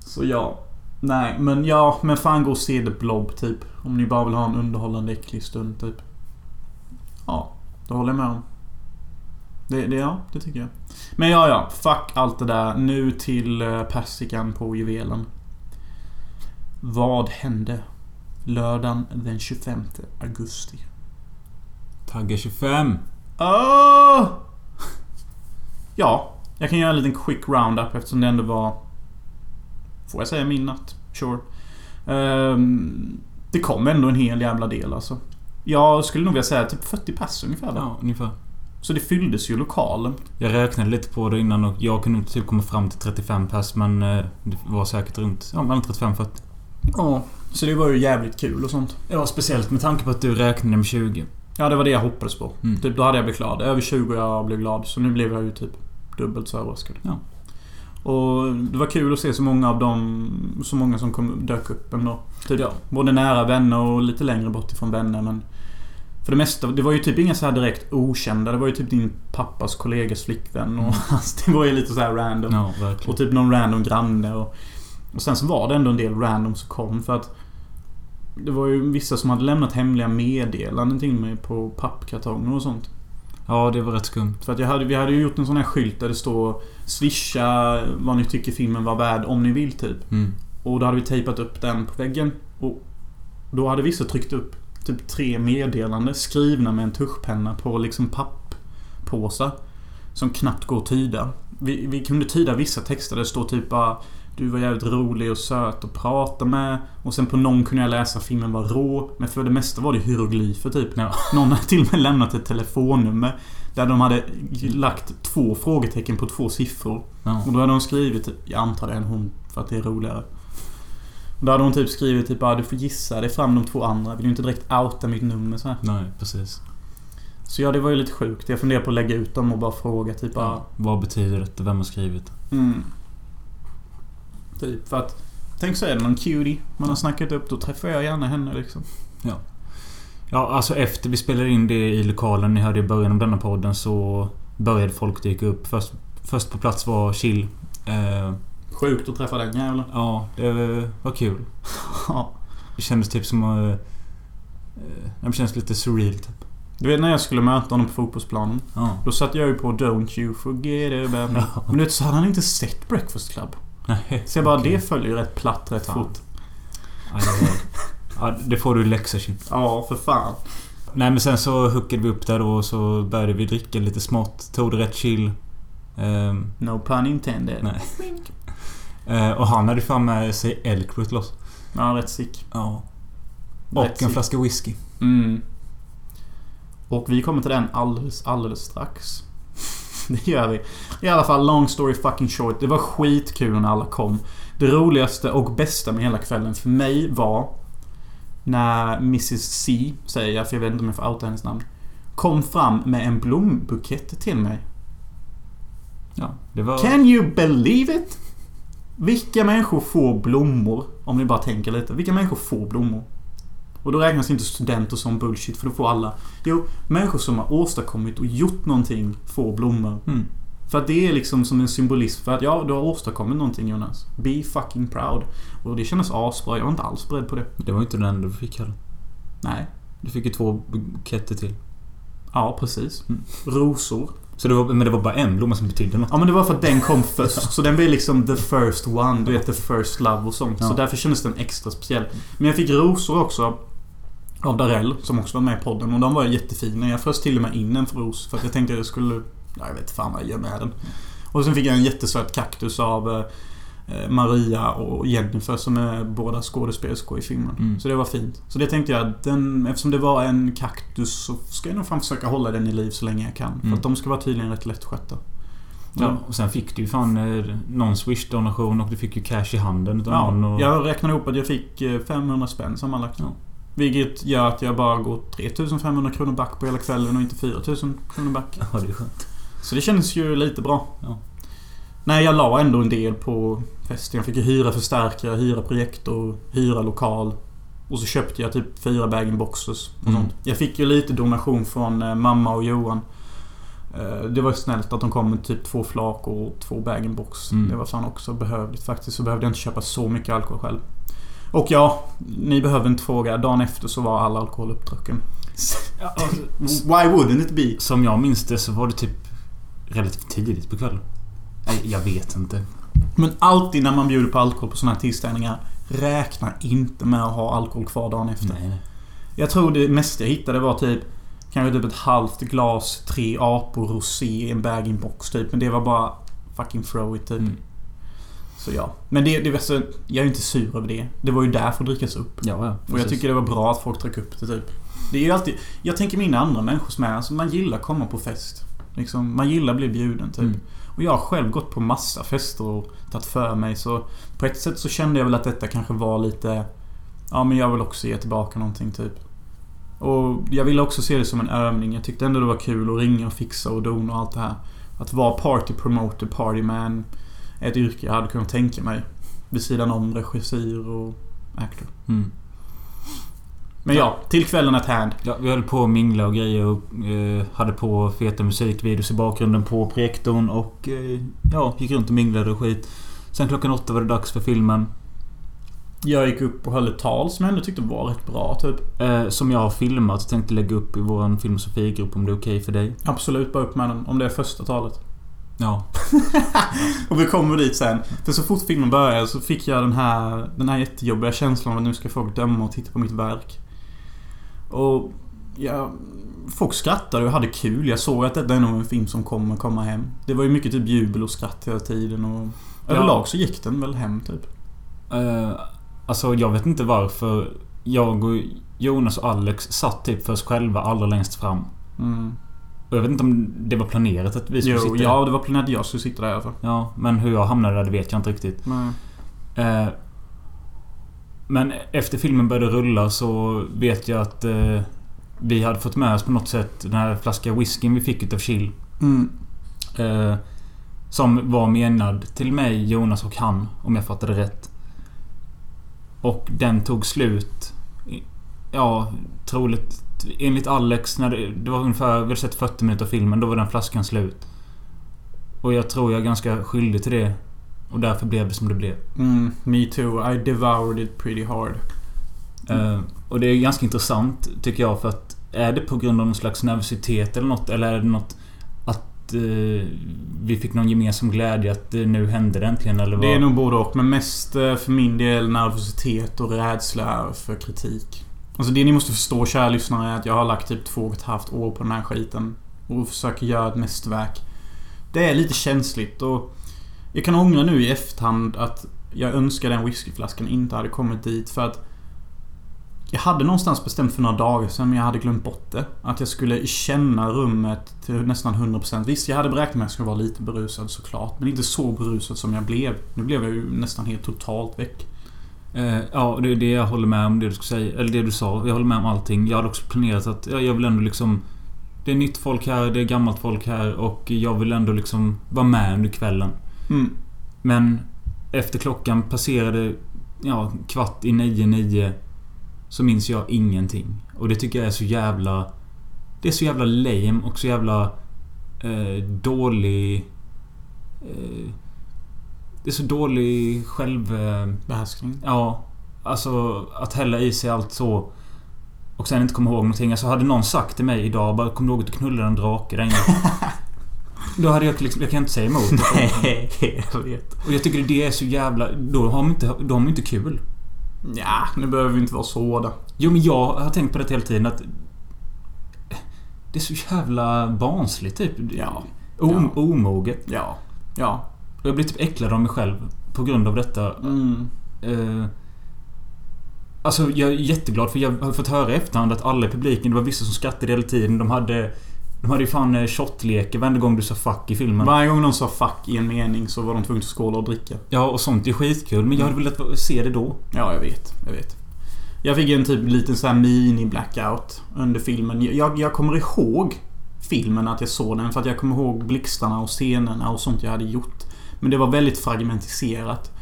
Så ja. Nej, men ja, men fan gå och se The Blob typ. Om ni bara vill ha en underhållande äcklig stund typ. Ja, det håller jag med om. Det, det, ja, det tycker jag. Men ja, ja. Fuck allt det där. Nu till eh, persikan på juvelen. Vad hände lördagen den 25 augusti? Tagga 25. Åh! Ja, jag kan göra en liten quick roundup eftersom det ändå var... Får jag säga min natt? Sure. Ehm, det kom ändå en hel jävla del alltså. Jag skulle nog vilja säga typ 40 pass ungefär. va? Ja, ungefär. Så det fylldes ju lokalen. Jag räknade lite på det innan och jag kunde typ komma fram till 35 pers men eh, det var säkert runt, ja mellan 35 och 40. Ja. Så det var ju jävligt kul och sånt. Ja, speciellt med tanke på att du räknade med 20. Ja, det var det jag hoppades på. Mm. Typ, då hade jag blivit glad. Över 20 och jag blev glad. Så nu blev jag ju typ dubbelt så överraskad. Ja. Och det var kul att se så många av dem... Så många som kom, dök upp ändå. Typ, Ja. Både nära vänner och lite längre bort ifrån vänner men... För det mesta, det var ju typ inga så här direkt okända. Det var ju typ din pappas kollegas flickvän och hans. Det var ju lite så här random. Ja. Och typ någon random granne och... Och sen så var det ändå en del random som kom för att... Det var ju vissa som hade lämnat hemliga meddelanden till mig på pappkartonger och sånt. Ja, det var rätt skumt. För att jag hade, vi hade ju gjort en sån här skylt där det står Swisha vad ni tycker filmen var värd om ni vill typ. Mm. Och då hade vi tejpat upp den på väggen. Och då hade vissa tryckt upp typ tre meddelanden skrivna med en tuschpenna på liksom papppåsar. Som knappt går att tyda. Vi, vi kunde tyda vissa texter där det står typ bara Du var jävligt rolig och söt att prata med. Och sen på någon kunde jag läsa filmen var rå. Men för det mesta var det hieroglyfer typ. Ja. Någon hade till och med lämnat ett telefonnummer. Där de hade lagt två frågetecken på två siffror. Ja. Och då hade de skrivit, jag antar det är en hon för att det är roligare. Då hade hon typ skrivit typ bara du får gissa dig fram de två andra. Vill ju inte direkt outa mitt nummer så här. Nej, precis. Så ja, det var ju lite sjukt. Jag funderar på att lägga ut dem och bara fråga typ bara... Ja. Vad betyder det? Vem har skrivit? Mm. Typ för att... Tänk så är det någon cutie man har snackat upp. Då träffar jag gärna henne liksom. Ja, alltså efter vi spelade in det i lokalen, ni hörde i början av denna podden, så började folk dyka upp. Först, först på plats var Chill. Eh, Sjukt att träffa den jäveln. ja, det var kul. Ja. Det kändes typ som att... Eh, det känns lite surreal typ. Du vet när jag skulle möta honom på fotbollsplanen. Ja. Då satt jag ju på Don't you forget about me. Men du vet så hade han inte sett Breakfast Club. Nej, Så jag bara, okej. det följer ju rätt platt rätt Fan. fort. Ja, det, var, ja, det får du läxa. Ja, för fan. Nej men sen så hookade vi upp där då och så började vi dricka lite smått. Tog det rätt chill. Ehm, No pun intended. nej. Eh, och han hade fan med sig Elkroot till oss. Ja, rätt sick. Ja. Rätt Och en sick. flaska whisky. Mm. Och vi kommer till den alldeles, alldeles strax. Det gör vi. I alla fall, long story fucking short. Det var skitkul när alla kom. Det roligaste och bästa med hela kvällen för mig var när Mrs C, säger jag för jag vet inte om jag får outa hennes namn. Kom fram med en blombukett till mig. Ja, det var... Can you believe it? Vilka människor får blommor? Om ni bara tänker lite. Vilka människor får blommor? Och då räknas inte studenter som bullshit, för då får alla. Jo, människor som har åstadkommit och gjort någonting får blommor. Mm. För att det är liksom som en symbolism för att ja, du har åstadkommit någonting Jonas. Be fucking proud. Och det kändes asbra. Jag var inte alls beredd på det. Det var inte den enda du fick heller. Nej. Du fick ju två buketter till. Ja, precis. Mm. Rosor. Så det var, men det var bara en blomma som betydde något. Ja men det var för att den kom först. Så den blev liksom the first one. Du vet the first love och sånt. Så Ja. därför kändes den extra speciell. Men jag fick rosor också. Av Darell, som också var med i podden. Och de var jättefina. Jag frös till och med in en för ros. För att jag tänkte att jag skulle... Ja, jag vet fan vad jag gör med den. Och sen fick jag en jättesöt kaktus av eh, Maria och Jennifer som är båda skådespelerskor i filmen. Mm. Så det var fint. Så det tänkte jag, den, eftersom det var en kaktus så ska jag nog fan försöka hålla den i liv så länge jag kan. För Mm. att de ska vara tydligen rätt lättskötta. Ja, och sen fick du ju fan eh, någon Swish-donation och du fick ju cash i handen utav Ja, någon. Och, jag räknade ihop att jag fick eh, 500 spänn sammanlagt. Ja. Vilket gör att jag bara går 3500 kronor back på hela kvällen och inte 4000 kronor back. ja, det är skönt. Så det kändes ju lite bra. Ja. Nej, jag la ändå en del på festen. Jag fick ju hyra förstärkare, hyra projektor, hyra lokal. Och så köpte jag typ fyra bag boxes och Mm. sånt. Jag fick ju lite donation från eh, mamma och Johan. Eh, Det var snällt att de kom med typ två flak och två bag box Mm. Det var fan också behövligt faktiskt. Så behövde jag inte köpa så mycket alkohol själv. Och ja, ni behöver inte fråga. Dagen efter så var all alkohol uppdrucken. Alltså, Why wouldn't it be? som jag minns det så var det typ relativt tidigt på kvällen. Jag vet inte. Men alltid när man bjuder på alkohol på såna här tillställningar Räkna inte med att ha alkohol kvar dagen efter. Nej, nej. Jag tror det mesta jag hittade var typ Kanske typ ett halvt glas Tre apor rosé i en bag box typ. Men det var bara Fucking throw it typ. Mm. Så ja. Men det, det så, Jag är inte sur över det. Det var ju där för att drickas upp. Ja, ja. Och jag tycker det var bra att folk drack upp det typ. Det är ju alltid... Jag tänker mina andra människor som är alltså, Man gillar att komma på fest. Liksom, man gillar att bli bjuden typ. Mm. Och jag har själv gått på massa fester och tagit för mig så På ett sätt så kände jag väl att detta kanske var lite Ja men jag vill också ge tillbaka någonting typ. Och jag ville också se det som en övning. Jag tyckte ändå det var kul att ringa och fixa och dona och allt det här. Att vara party promoter, party man. Är ett yrke jag hade kunnat tänka mig. Vid sidan om regissör och actor. Mm. Men ja, till kvällen at hand. Ja, vi höll på att mingla och grejer och eh, hade på feta musikvideos i bakgrunden på projektorn och eh, ja, gick runt och minglade och skit. Sen klockan åtta var det dags för filmen. Jag gick upp och höll ett tal som jag ändå tyckte var rätt bra typ. Eh, som jag har filmat och tänkte lägga upp i våran filmosofigrupp om det är okej för dig. Absolut bara upp med den om det är första talet. Ja. Och vi kommer dit sen. För så fort filmen började så fick jag den här, den här jättejobbiga känslan av att nu ska folk döma och titta på mitt verk. Och... Ja, folk skrattade och hade kul. Jag såg att detta är nog en film som kommer komma hem. Det var ju mycket typ jubel och skratt hela tiden och... Ja. Överlag så gick den väl hem typ. Eh, alltså jag vet inte varför jag och Jonas och Alex satt typ för oss själva allra längst fram. Mm. Och jag vet inte om det var planerat att vi skulle Jo, sitta ja det var planerat att jag skulle sitta där i alla fall. Ja, men hur jag hamnade där det vet jag inte riktigt. Nej. Eh, men efter filmen började rulla så vet jag att eh, vi hade fått med oss på något sätt den här flaskan whiskyn vi fick utav Chill. Mm. Eh, som var menad till mig, Jonas och han, om jag fattade rätt. Och den tog slut. Ja, troligt. Enligt Alex, när det, det var ungefär... Vi hade sett 40 minuter av filmen, då var den flaskan slut. Och jag tror jag är ganska skyldig till det. Och därför blev det som det blev. Mm, me too. I devoured it pretty hard. Eh, och det är ganska intressant, tycker jag, för att... Är det på grund av någon slags nervositet eller något? Eller är det något... Att eh, vi fick någon gemensam glädje att eh, nu hände det äntligen, eller vad? Det är nog både och. Men mest eh, för min del nervositet och rädsla för kritik. Alltså det ni måste förstå kära lyssnare är att jag har lagt typ två och ett halvt år på den här skiten. Och försöker göra ett mästerverk. Det är lite känsligt och... Jag kan ångra nu i efterhand att jag önskar den whiskyflaskan inte hade kommit dit för att... Jag hade någonstans bestämt för några dagar sedan men jag hade glömt bort det. Att jag skulle känna rummet till nästan 100%. Visst, jag hade beräknat mig att jag skulle vara lite berusad såklart. Men inte så berusad som jag blev. Nu blev jag ju nästan helt totalt väck. Eh, ja, det är det jag håller med om. Det du ska säga. Eller det du sa. Jag håller med om allting. Jag hade också planerat att ja, jag vill ändå liksom... Det är nytt folk här, det är gammalt folk här och jag vill ändå liksom vara med under kvällen. Mm. Men efter klockan passerade ja, kvart i nio, nio så minns jag ingenting. Och det tycker jag är så jävla... Det är så jävla lame och så jävla eh, dålig... Eh, det är så dålig själv... Eh, Behärskning. Ja. Alltså att hälla i sig allt så. Och sen inte komma ihåg någonting. Alltså hade någon sagt till mig idag bara Kommer du ihåg att du knullade en drake där inne? Då hade jag liksom... Jag kan inte säga emot. Nej, jag vet. Och jag tycker det är så jävla... Då har de inte, de inte kul. Ja, nu behöver vi inte vara så hårda. Jo, men jag har tänkt på det hela tiden att... Det är så jävla barnsligt typ. Ja. Om, Ja. Omoget. Ja. Ja. Och jag blir typ äcklad av mig själv på grund av detta. Mm. Eh, alltså jag är jätteglad för jag har fått höra i efterhand att alla i publiken, det var vissa som skrattade hela tiden. De hade... De hade ju fan eh, shotleker varenda gång du sa fuck i filmen. Varje gång någon sa fuck i en mening så var de tvungna att skåla och dricka. Ja, och sånt är skitkul. Men jag hade velat se det då. Ja, jag vet. Jag vet. Jag fick en typ liten sån här mini-blackout under filmen. Jag, jag kommer ihåg filmen, att jag såg den. För att jag kommer ihåg blixtarna och scenerna och sånt jag hade gjort. Men det var väldigt fragmentiserat.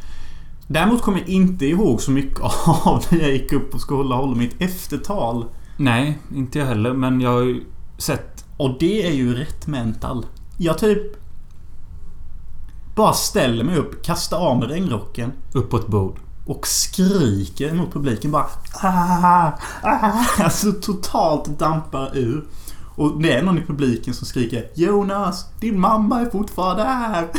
Däremot kommer jag inte ihåg så mycket av när jag gick upp och skulle hålla mitt eftertal. Nej, inte jag heller. Men jag har ju sett... Och det är ju rätt mental. Jag typ... Bara ställer mig upp, kastar av mig regnrocken Upp på ett bord. och skriker mot publiken bara ah, ah, Alltså totalt dampar ur. Och det är någon i publiken som skriker Jonas, din mamma är fortfarande här.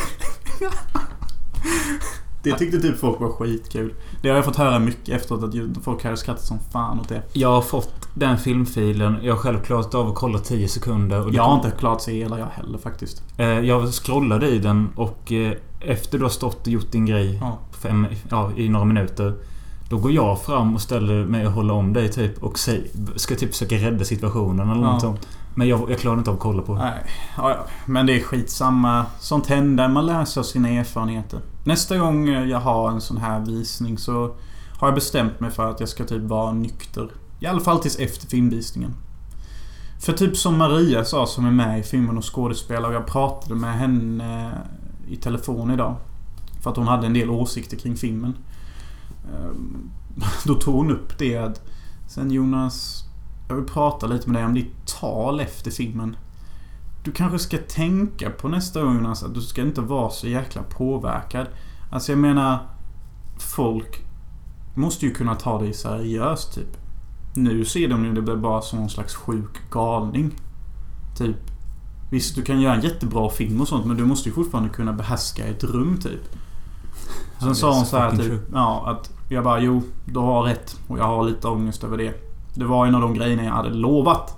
Det tyckte typ folk var skitkul. Det har jag fått höra mycket efteråt att folk hade skrattat som fan åt det. Jag har fått den filmfilen. Jag har själv klarat av att kolla 10 sekunder. Och Jag har inte klarat sig hela jag heller faktiskt. Eh, Jag scrollade i den och eh, efter du har stått och gjort din grej Ja. fem, ja, i några minuter. Då går jag fram och ställer mig och håller om dig typ och säger, ska typ försöka rädda situationen eller Ja. något sånt. Men jag, jag klarar inte av att kolla på. Nej, ja. Men det är skitsamma. Sånt händer. Man lär sig av sina erfarenheter. Nästa gång jag har en sån här visning så har jag bestämt mig för att jag ska typ vara nykter. I alla fall tills efter filmvisningen. För typ som Maria sa som är med i filmen och skådespelar och jag pratade med henne i telefon idag. För att hon hade en del åsikter kring filmen. Ehm, då tog hon upp det att Sen Jonas, jag vill prata lite med dig om ditt tal efter filmen. Du kanske ska tänka på nästa gång Jonas att du ska inte vara så jäkla påverkad. Alltså jag menar... Folk måste ju kunna ta dig seriöst typ. Nu ser de ju det bara som någon slags sjuk galning. Typ. Visst, du kan göra en jättebra film och sånt men du måste ju fortfarande kunna behärska ett rum typ. Sen sa hon så här typ, true. ja att jag bara jo, du har rätt och jag har lite ångest över det. Det var en av de grejerna jag hade lovat.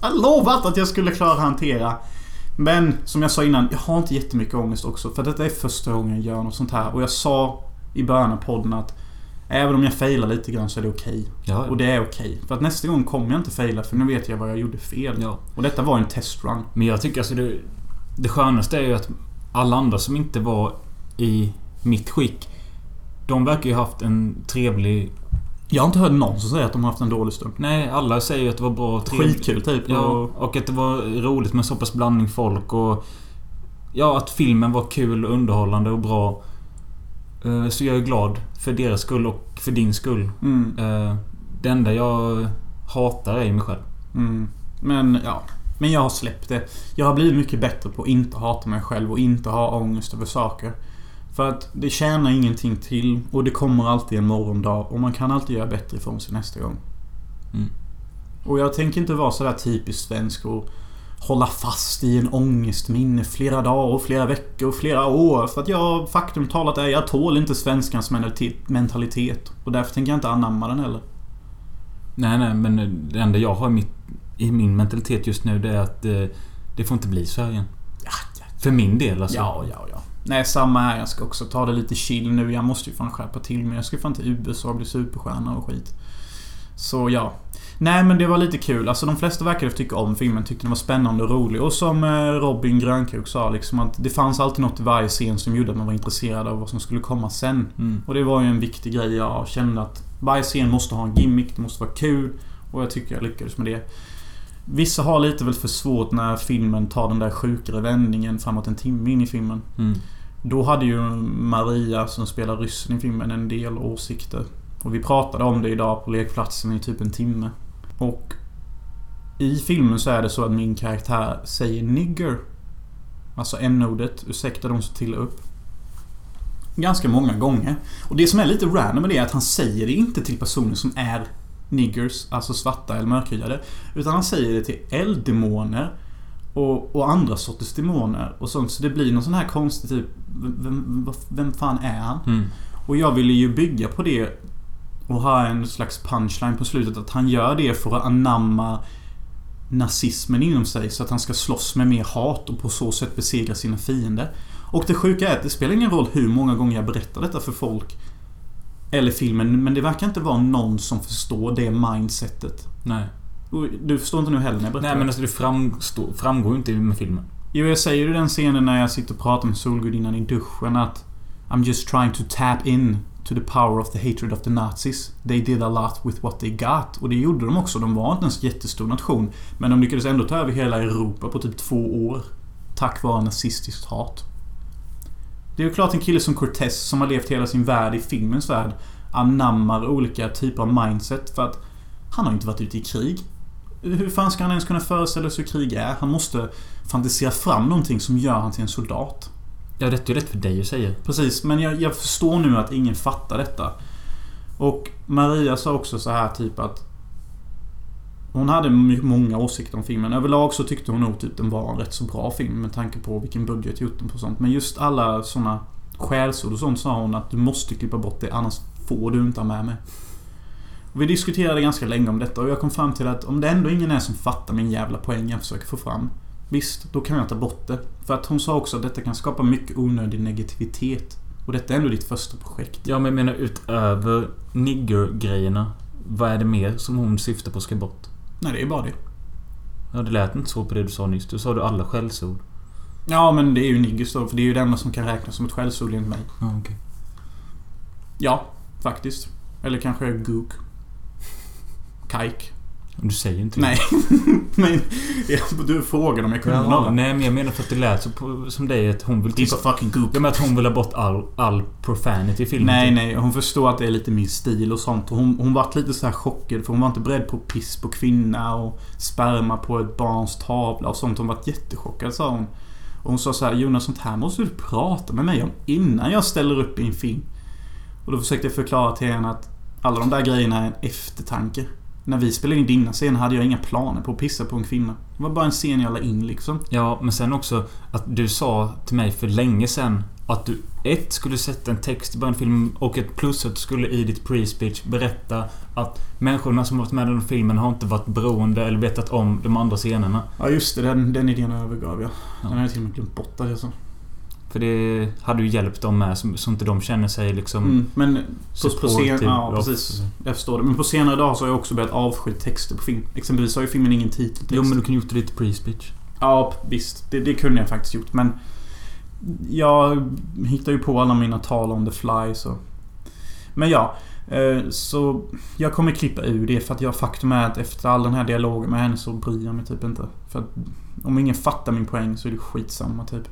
Jag hade lovat att jag skulle klara att hantera. Men som jag sa innan, jag har inte jättemycket ångest också. För detta är första gången jag gör något sånt här. Och jag sa i början av podden att även om jag failar lite grann så är det okej. Ja, Och det är okej. För att nästa gång kommer jag inte faila för nu vet jag vad jag gjorde fel. ja. Och detta var en testrun. Men jag tycker alltså det... Det skönaste är ju att alla andra som inte var i mitt skick. De verkar ju haft en trevlig... Jag har inte hört någon som säger att de har haft en dålig stund. Nej, alla säger ju att det var bra och trevligt. Skitkul typ. Ja, Och, och att det var roligt med så pass blandning folk och... Ja, att filmen var kul och underhållande och bra. Eh, Så jag är glad för deras skull och för din skull. mm, Eh, Det enda jag hatar är mig själv. mm. Men ja. Men jag har släppt det. Jag har blivit mycket bättre på att inte hata mig själv och inte ha ångest över saker. För att det tjänar ingenting till och det kommer alltid en morgondag och man kan alltid göra bättre ifrån sig nästa gång. Mm. Och jag tänker inte vara sådär typiskt svensk och hålla fast i en ångestminne flera dagar och flera veckor och flera år. För att jag, faktum talat är, jag tål inte svenskans mentalitet-. Och därför tänker jag inte anamma den heller. Nej, nej, men det enda jag har i, mitt, i min mentalitet just nu det är att eh, det får inte bli så här igen. För min del alltså. Ja, ja, ja. Nej, samma här. Jag ska också ta det lite chill nu. Jag måste ju fan skärpa till mig. Jag ska fan till USA och bli superstjärna och skit. Så ja. Nej men det var lite kul. Alltså de flesta verkade tycka om filmen. Tyckte den var spännande och rolig. Och som eh, Robin Grönkuk sa liksom att det fanns alltid något i varje scen som gjorde att man var intresserad av vad som skulle komma sen. Mm. Och det var ju en viktig grej. Jag kände att varje scen måste ha en gimmick. Det måste vara kul. Och jag tycker jag lyckades med det. Vissa har lite väl för svårt när filmen tar den där sjukare vändningen framåt en timme in i filmen. Mm. Då hade ju Maria som spelar ryssen i filmen en del åsikter. Och vi pratade om det idag på lekplatsen i typ en timme. Och i filmen så är det så att min karaktär säger nigger. Alltså n-ordet, ursäkta de som tillhör upp. Ganska många gånger. Och det som är lite random med det är att han säger det inte till personer som är niggers, alltså svarta eller mörkhyade. Utan han säger det till elddemoner och, och andra sorters demoner och sånt. Så det blir någon sån här konstig typ... Vem, vem, vem fan är han? Mm. Och jag ville ju bygga på det Och har en slags punchline på slutet att han gör det för att anamma nazismen inom sig så att han ska slåss med mer hat och på så sätt besegra sina fiender. Och det sjuka är att det spelar ingen roll hur många gånger jag berättar detta för folk. Eller filmen, men det verkar inte vara någon som förstår det mindsetet. Nej. Du förstår inte nu heller när jag berättar Nej men alltså det framstår, framgår ju inte med filmen. Jo, jag säger i den scenen när jag sitter och pratar med Solgudinnan i duschen att I'm just trying to tap in to the power of the hatred of the Nazis. They did a lot with what they got. Och det gjorde de också. De var inte ens en jättestor nation. Men de lyckades ändå ta över hela Europa på typ två år. Tack vare nazistiskt hat. Det är ju klart en kille som Cortez som har levt hela sin värld i filmens värld anammar olika typer av mindset för att han har inte varit ute i krig. Hur fan ska han ens kunna föreställa sig hur krig är? Han måste fantisera fram någonting som gör han till en soldat. Ja, det är ju rätt för dig att säga. Precis, men jag, jag förstår nu att ingen fattar detta. Och Maria sa också så här typ att hon hade många åsikter om filmen. Överlag så tyckte hon nog typ den var en rätt så bra film med tanke på vilken budget gjort den på sånt. Men just alla såna skällsord och sånt sa hon att du måste klippa bort det annars får du inte ha med mig. Och vi diskuterade ganska länge om detta och jag kom fram till att om det ändå ingen är som fattar min jävla poäng jag försöker få fram. Visst, då kan jag ta bort det. För att hon sa också att detta kan skapa mycket onödig negativitet. Och detta är ändå ditt första projekt. Ja, men jag menar utöver nigger-grejerna. Vad är det mer som hon syftar på ska bort? Nej, det är bara det. Ja, det lät inte så på det du sa nyss. Du sa du alla skällsord. Ja, men det är ju niggers då. För det är ju det enda som kan räknas som ett skällsord enligt mig. Ja, okej. Ja, faktiskt. Eller kanske gook. Kajk. Du säger inte det. Nej. men jag- du frågade om jag kunde Ja, nej, men jag menar för att det lät så på, som dig att hon vill... He's a fucking gook. Ja, men att hon vill ha bort all, all profanity i filmen. Nej, typ. nej. Hon förstår att det är lite min stil och sånt. Och hon, hon vart lite så här chockad för hon var inte beredd på piss på kvinna och sperma på ett barns tavla och sånt. Hon vart jättechockad sa hon. Och hon sa så här Jonas, sånt här måste du prata med mig om innan jag ställer upp i en film. Och då försökte jag förklara till henne att alla de där grejerna är en eftertanke. När vi spelade in dina scener hade jag inga planer på att pissa på en kvinna. Det var bara en scen jag la in liksom. Ja, men sen också att du sa till mig för länge sen att du ett skulle sätta en text i början av filmen och ett plus att du skulle i ditt pre-speech berätta att människorna som varit med i den filmen har inte varit beroende eller vetat om de andra scenerna. Ja just det, den, den idén övergav jag. Ja. Den hade jag till och med glömt bort att jag sa. För det hade ju hjälpt dem med så, så inte de känner sig liksom... Mm, men på, på scen, Ja, precis. Jag förstår det. Men på senare dag så har jag också börjat avsky texter på film. Exempelvis har ju filmen ingen titeltext. Jo, men du kan ju gjort det ditt pre-speech. Ja, visst. Det, det kunde jag faktiskt gjort. Men jag hittar ju på alla mina tal on the fly så... Men ja. eh, Så jag kommer klippa ur det för att jag faktum är att efter all den här dialogen med henne så bryr jag mig typ inte. För att om ingen fattar min poäng så är det skitsamma typ.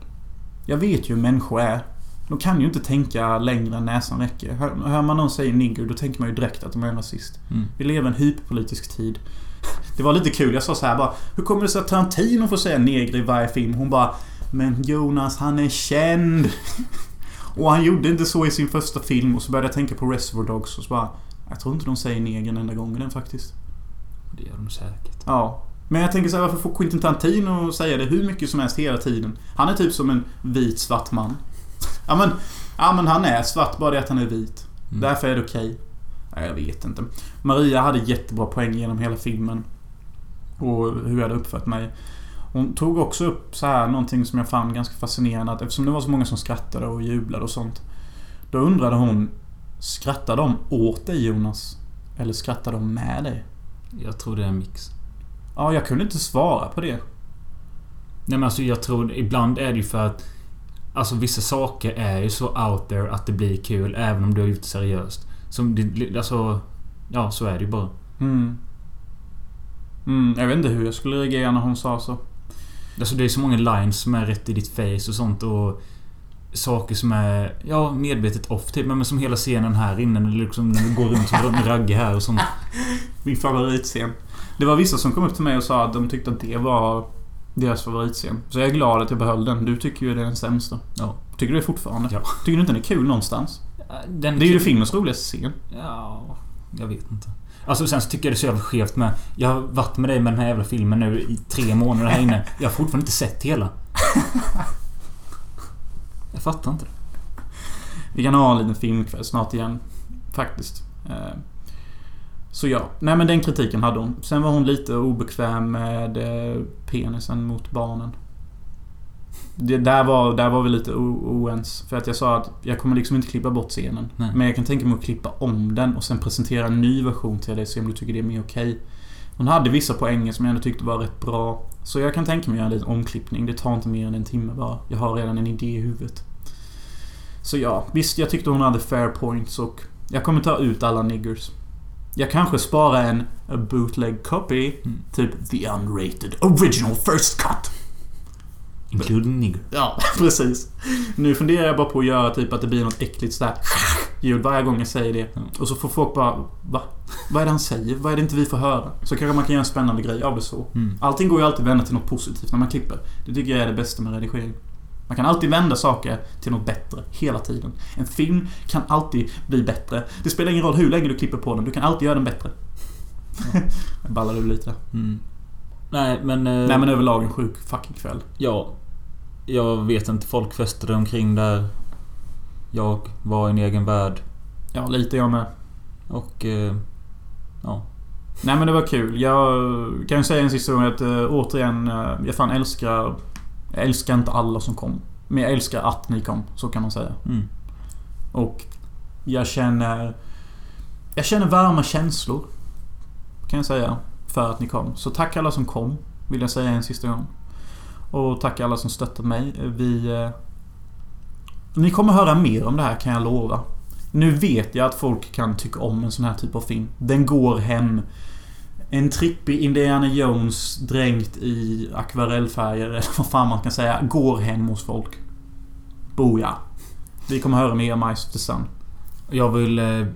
Jag vet ju hur människor är. De kan ju inte tänka längre än näsan räcker. Hör, hör man någon säga nigger då tänker man ju direkt att de är en rasist. Mm. Vi lever i en hyperpolitisk tid. Det var lite kul. Jag sa så här bara Hur kommer det sig att Tarantino får säga neger i varje film? Hon bara Men Jonas han är känd. Och han gjorde inte så i sin första film och så började jag tänka på Reservoir Dogs och så bara Jag tror inte de säger neger en enda gång i den faktiskt. Det gör de säkert. Ja. Men jag tänker så här, varför får Quentin Tarantino säga det hur mycket som helst hela tiden? Han är typ som en vit svart man. Ja men, ja men han är svart, bara det att han är vit. Mm. Därför är det okej. Nej, jag vet inte. Maria hade jättebra poäng genom hela filmen. Och hur jag hade uppfört mig. Hon tog också upp så här någonting som jag fann ganska fascinerande. Att eftersom det var så många som skrattade och jublade och sånt. Då undrade hon Skrattar de åt dig Jonas? Eller skrattar de med dig? Jag tror det är en mix. Ja, jag kunde inte svara på det. Nej men alltså jag tror ibland är det ju för att Alltså vissa saker är ju så out there att det blir kul även om du har gjort det seriöst. Som det, alltså... Ja, så är det ju bara. Mm. Mm, jag vet inte hur jag skulle reagera när hon sa så. Alltså det är så många lines som är rätt i ditt face och sånt och... Saker som är, ja, medvetet off typ. Men som hela scenen här inne när du liksom när du går runt som Ragge här och sånt. Min favoritscen. Det var vissa som kom upp till mig och sa att de tyckte att det var deras favoritscen. Så jag är glad att jag behöll den. Du tycker ju det är den sämsta. Ja. Tycker du det fortfarande? Ja. Tycker du inte den är kul någonstans? Den Det är ju filmens roligaste scen. Ja, jag vet inte. Alltså sen så tycker jag det är så jävla skevt med... Jag har varit med dig med den här jävla filmen nu i tre månader här inne. Jag har fortfarande inte sett hela. Jag fattar inte det. Vi kan ha en liten filmkväll snart igen. Faktiskt. Så ja. Nej men den kritiken hade hon. Sen var hon lite obekväm med eh, penisen mot barnen. Det, där, var, där var vi lite o- oens. För att jag sa att jag kommer liksom inte klippa bort scenen. Nej. Men jag kan tänka mig att klippa om den och sen presentera en ny version till dig. Se om du tycker det är mer okej. Hon hade vissa poänger som jag ändå tyckte var rätt bra. Så jag kan tänka mig att göra en liten omklippning. Det tar inte mer än en timme bara. Jag har redan en idé i huvudet. Så ja, visst jag tyckte hon hade fair points och jag kommer ta ut alla niggers. Jag kanske sparar en a bootleg copy. Typ the unrated original first cut. Including nigger. Ja, precis. Nu funderar jag bara på att göra typ att det blir något äckligt sådär ljud varje gång jag säger det. Och så får folk bara Va? Vad är det han säger? Vad är det inte vi får höra? Så kanske man kan göra en spännande grej av det så. Mm. Allting går ju alltid att vända till något positivt när man klipper. Det tycker jag är det bästa med redigering. Man kan alltid vända saker till något bättre, hela tiden. En film kan alltid bli bättre. Det spelar ingen roll hur länge du klipper på den, du kan alltid göra den bättre. jag ballade ur lite. Mm. Nej men... eh, Nej men överlag en sjuk fucking kväll. Ja. Jag vet inte. Folk festade omkring där. Jag var i en egen värld. Ja, lite jag med. Och... Eh, ja. Nej men det var kul. Jag kan ju säga en sista gång att äh, återigen, äh, jag fan älskar... Jag älskar inte alla som kom. Men jag älskar att ni kom, så kan man säga. Mm. Och jag känner... Jag känner varma känslor. Kan jag säga. För att ni kom. Så tack alla som kom. Vill jag säga en sista gång. Och tack alla som stöttat mig. Vi... Eh, ni kommer höra mer om det här kan jag lova. Nu vet jag att folk kan tycka om en sån här typ av film. Den går hem. En trippig Indiana Jones dränkt i akvarellfärger, eller vad fan man kan säga, går hem hos folk. Boja. Vi kommer höra mer om Ice of the Sun. Jag vill eh,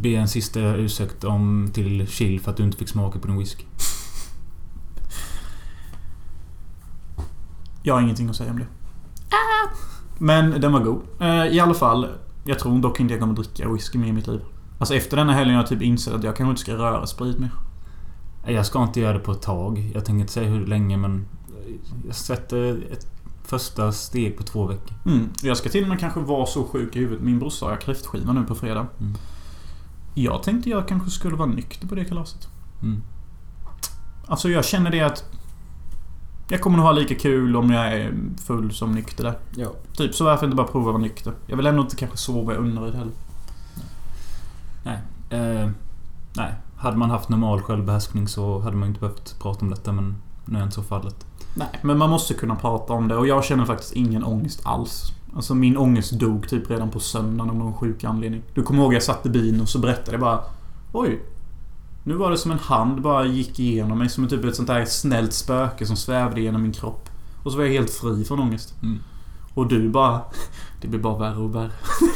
be en sista ursäkt om till Chill för att du inte fick smaka på din whisky. Jag har ingenting att säga om det. Men den var god. Eh, I alla fall. Jag tror dock inte jag kommer dricka whisky mer i mitt liv. Alltså efter denna helgen har jag typ insett att jag kanske inte ska röra sprit mer. Jag ska inte göra det på ett tag. Jag tänker inte säga hur länge men... Jag sätter ett första steg på två veckor. Mm. Jag ska till och med kanske vara så sjuk i huvudet. Min brorsa har kräftskiva nu på fredag. Mm. Jag tänkte jag kanske skulle vara nykter på det kalaset. Mm. Alltså jag känner det att... Jag kommer nog ha lika kul om jag är full som nykter där. Ja. Typ, så varför inte bara prova att vara nykter? Jag vill ändå inte kanske sova i Unnaryd heller. Nej. Eh, nej. Hade man haft normal självbehärskning så hade man inte behövt prata om detta men nu är inte så fallet. Nej, men man måste kunna prata om det och jag känner faktiskt ingen ångest alls. Alltså min ångest dog typ redan på söndagen av någon sjuk anledning. Du kommer ihåg jag satt i bilen och så berättade jag bara Oj. Nu var det som en hand bara gick igenom mig som typ ett sånt där snällt spöke som svävade genom min kropp. Och så var jag helt fri från ångest. Mm. Och du bara... Det blir bara värre och värre.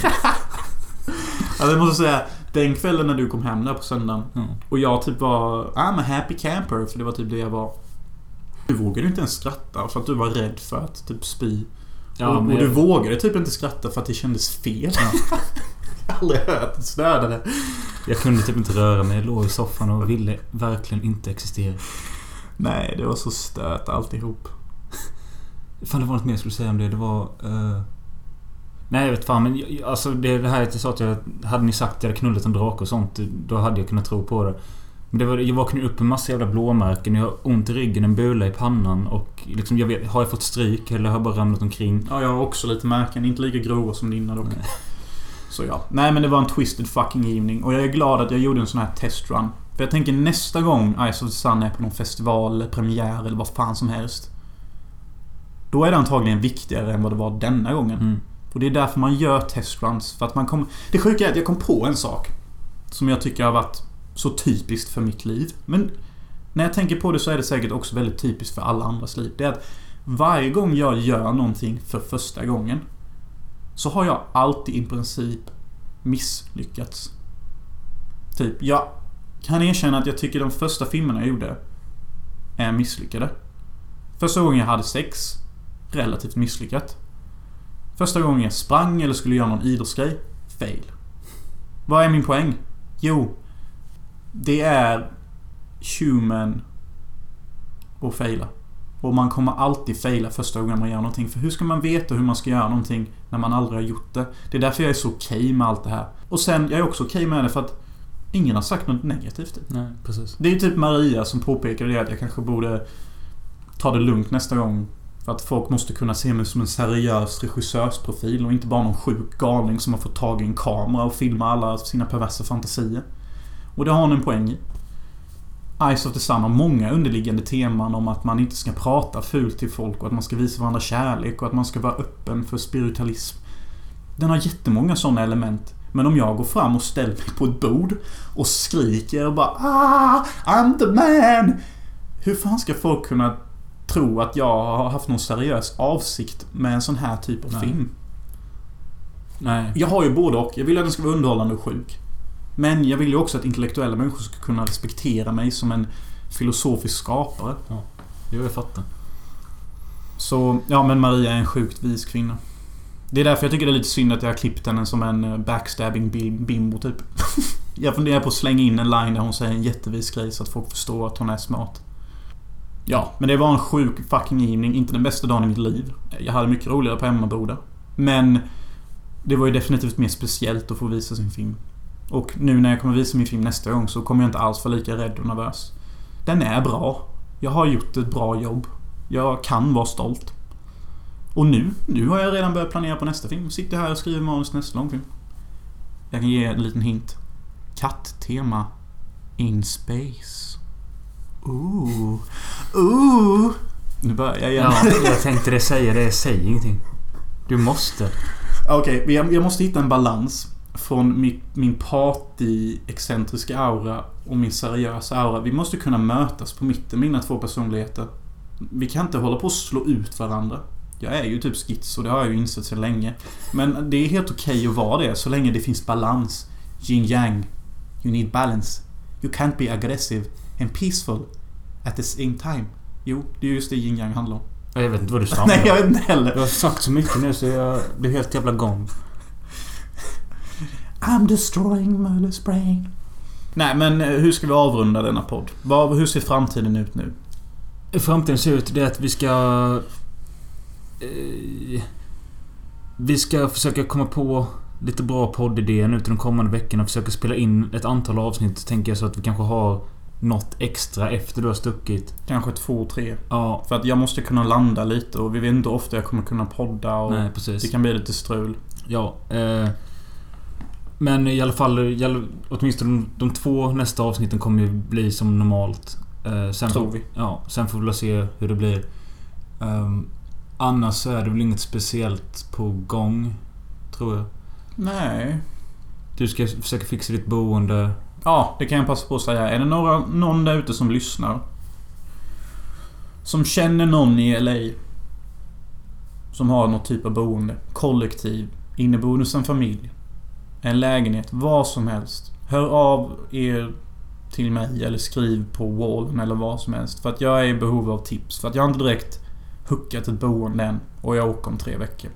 alltså jag måste säga, den kvällen när du kom hem där på söndagen Ja. och jag typ var I'm a happy camper, för det var typ det jag var. Du vågade inte ens skratta för att du var rädd för att typ spy. Ja, och, och du jag- vågade typ inte skratta för att det kändes fel. jag har aldrig hört ett snödare. Jag kunde typ inte röra mig. Jag låg i soffan och ville verkligen inte existera. Nej, det var så stört alltihop. Fan det var något mer jag skulle säga om det. Det var... eh, Nej jag vet fan men jag- alltså det, här att jag sa att jag... Hade ni sagt att jag hade knullat en drake och sånt då hade jag kunnat tro på det. Men det var, jag vaknade upp med massa jävla blåmärken. Jag har ont i ryggen, en bula i pannan och liksom jag vet, Har jag fått stryk eller har jag bara ramlat omkring? Ja, jag har också lite märken. Inte lika grova som dina dock. Så ja. Nej men det var en twisted fucking evening. Och jag är glad att jag gjorde en sån här testrun. För jag tänker nästa gång Ice of the Sun är på någon festival, premiär eller vad fan som helst. Då är det antagligen viktigare än vad det var denna gången. Mm. Och det är därför man gör testruns. För att man kommer... Det sjuka är att jag kom på en sak. Som jag tycker har varit så typiskt för mitt liv. Men när jag tänker på det så är det säkert också väldigt typiskt för alla andras liv. Det är att varje gång jag gör någonting för första gången så har jag alltid i princip misslyckats. Typ, jag kan erkänna att jag tycker de första filmerna jag gjorde är misslyckade. Första gången jag hade sex, relativt misslyckat. Första gången jag sprang eller skulle göra någon idrottsgrej, fail. Vad är min poäng? Jo, det är human att faila. Och man kommer alltid faila första gången man gör någonting. För hur ska man veta hur man ska göra någonting när man aldrig har gjort det? Det är därför jag är så okej med allt det här. Och sen, jag är också okej med det för att Ingen har sagt något negativt. typ. Nej, precis. Det är ju typ Maria som påpekade det att jag kanske borde ta det lugnt nästa gång. För att folk måste kunna se mig som en seriös regissörsprofil och inte bara någon sjuk galning som har fått tag i en kamera och filmar alla sina perversa fantasier. Och det har hon en poäng i. Eyes of the Sun har många underliggande teman om att man inte ska prata fult till folk och att man ska visa varandra kärlek och att man ska vara öppen för spiritualism. Den har jättemånga sådana element. Men om jag går fram och ställer mig på ett bord och skriker och bara ah, I'm the man! Hur fan ska folk kunna tro att jag har haft någon seriös avsikt med en sån här typ av Nej. film? Nej. Jag har ju både och. Jag vill att den ska vara underhållande och sjuk. Men jag vill ju också att intellektuella människor ska kunna respektera mig som en filosofisk skapare. Jo, jag fattar. Så, ja men Maria är en sjukt vis kvinna. Det är därför jag tycker det är lite synd att jag har klippt henne som en eh, backstabbing bim- bimbo typ. jag funderar på att slänga in en line där hon säger en jättevis grej så att folk förstår att hon är smart. Ja, men det var en sjuk fucking evening. Inte den bästa dagen i mitt liv. Jag hade mycket roligare på Emmaboda. Men det var ju definitivt mer speciellt att få visa sin film. Och nu när jag kommer visa min film nästa gång så kommer jag inte alls vara lika rädd och nervös. Den är bra. Jag har gjort ett bra jobb. Jag kan vara stolt. Och nu, nu har jag redan börjat planera på nästa film. Sitter här och skriver manus till nästa långfilm. Jag kan ge en liten hint. Katttema. In space. Ooh. Ooh. Nu börjar jag igen. Ja, jag tänkte det säga det. Säg ingenting. Du måste. Okej, men jag, jag måste hitta en balans. Från mitt, min party-excentriska aura och min seriösa aura. Vi måste kunna mötas på mitten, mina två personligheter. Vi kan inte hålla på att slå ut varandra. Jag är ju typ schizo, det har jag ju insett sedan länge. Men det är helt okej att vara det, så länge det finns balans. Yin yang. You need balance. You can't be aggressive and peaceful at the same time. Jo, det är just det yin yang handlar om. Jag vet inte vad du sa. Nej, jag vet inte heller. Jag har sagt så mycket nu så jag blir helt jävla gone. I'm destroying Möllers brain. Nej, men eh, hur ska vi avrunda denna podd? Vad, hur ser framtiden ut nu? Framtiden ser ut det att vi ska... Eh, vi ska försöka komma på lite bra poddidéer nu till de kommande veckorna och försöka spela in ett antal avsnitt tänker jag så att vi kanske har något extra efter du har stuckit. Kanske två, tre. Ja, För att jag måste kunna landa lite och vi vet inte hur ofta jag kommer kunna podda och nej precis. det kan bli lite strul. Ja. Eh, men i alla fall, i alla- åtminstone de, de två nästa avsnitten kommer ju bli som normalt. Eh, sen Tror får, vi. Ja, sen får vi väl se hur det blir. Ehm, annars så är det väl inget speciellt på gång. Tror jag. Nej. Du ska försöka fixa ditt boende. Ja, det kan jag passa på att säga. Är det några, någon där ute som lyssnar? Som känner någon i LA? Som har något typ av boende. Kollektiv. Inneboende hos en familj. En lägenhet. Vad som helst. Hör av er till mig eller skriv på wallen eller vad som helst. För att jag är i behov av tips. För att jag har inte direkt hookat ett boende än. Och jag åker om tre veckor.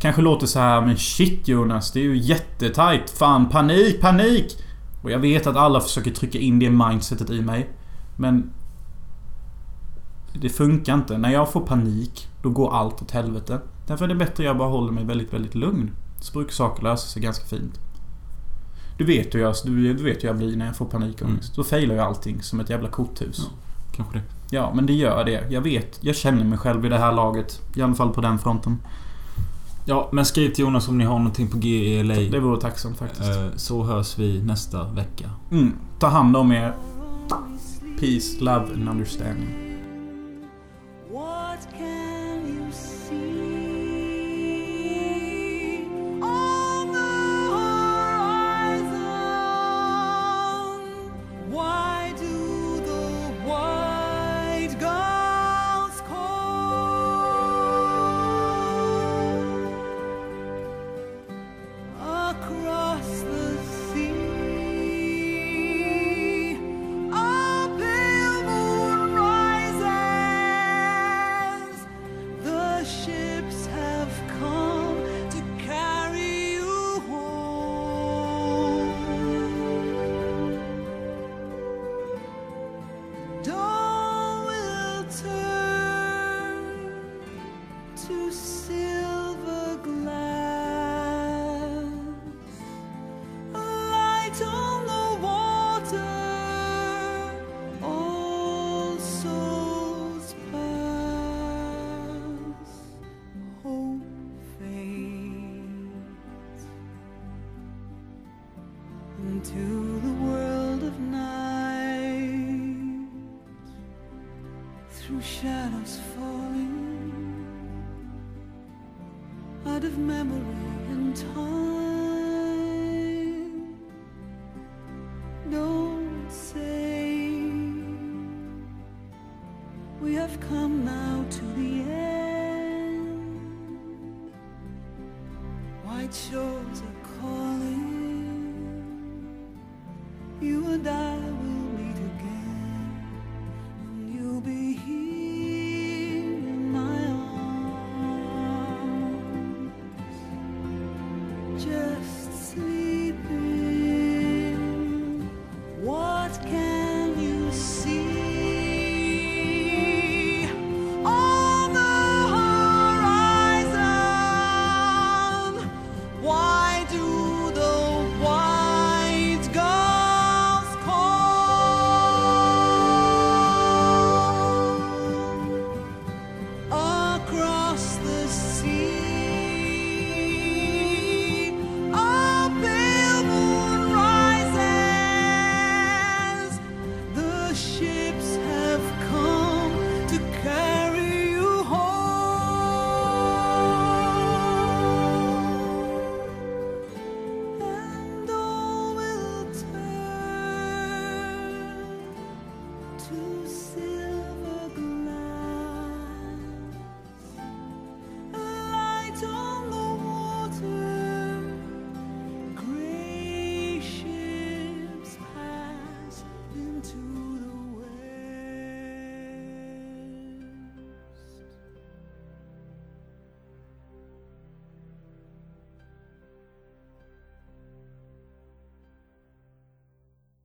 Kanske låter så här men shit Jonas, det är ju jättetajt. Fan, panik, panik! Och jag vet att alla försöker trycka in det mindsetet i mig. Men... Det funkar inte. När jag får panik, då går allt åt helvete. Därför är det bättre att jag bara håller mig väldigt, väldigt lugn. Så brukar saker lösa sig ganska fint. Du vet hur jag, du, vet hur jag blir när jag får panikångest. Då failar ju allting som ett jävla korthus. Kanske det. Ja, men det gör det. Jag vet. Jag känner mig själv i det här laget. I alla fall på den fronten. Ja, men skriv till Jonas om ni har någonting på G i LA. Det vore tacksamt faktiskt. Eh, så hörs vi nästa vecka. Mm. Ta hand om er. Peace, love and understanding.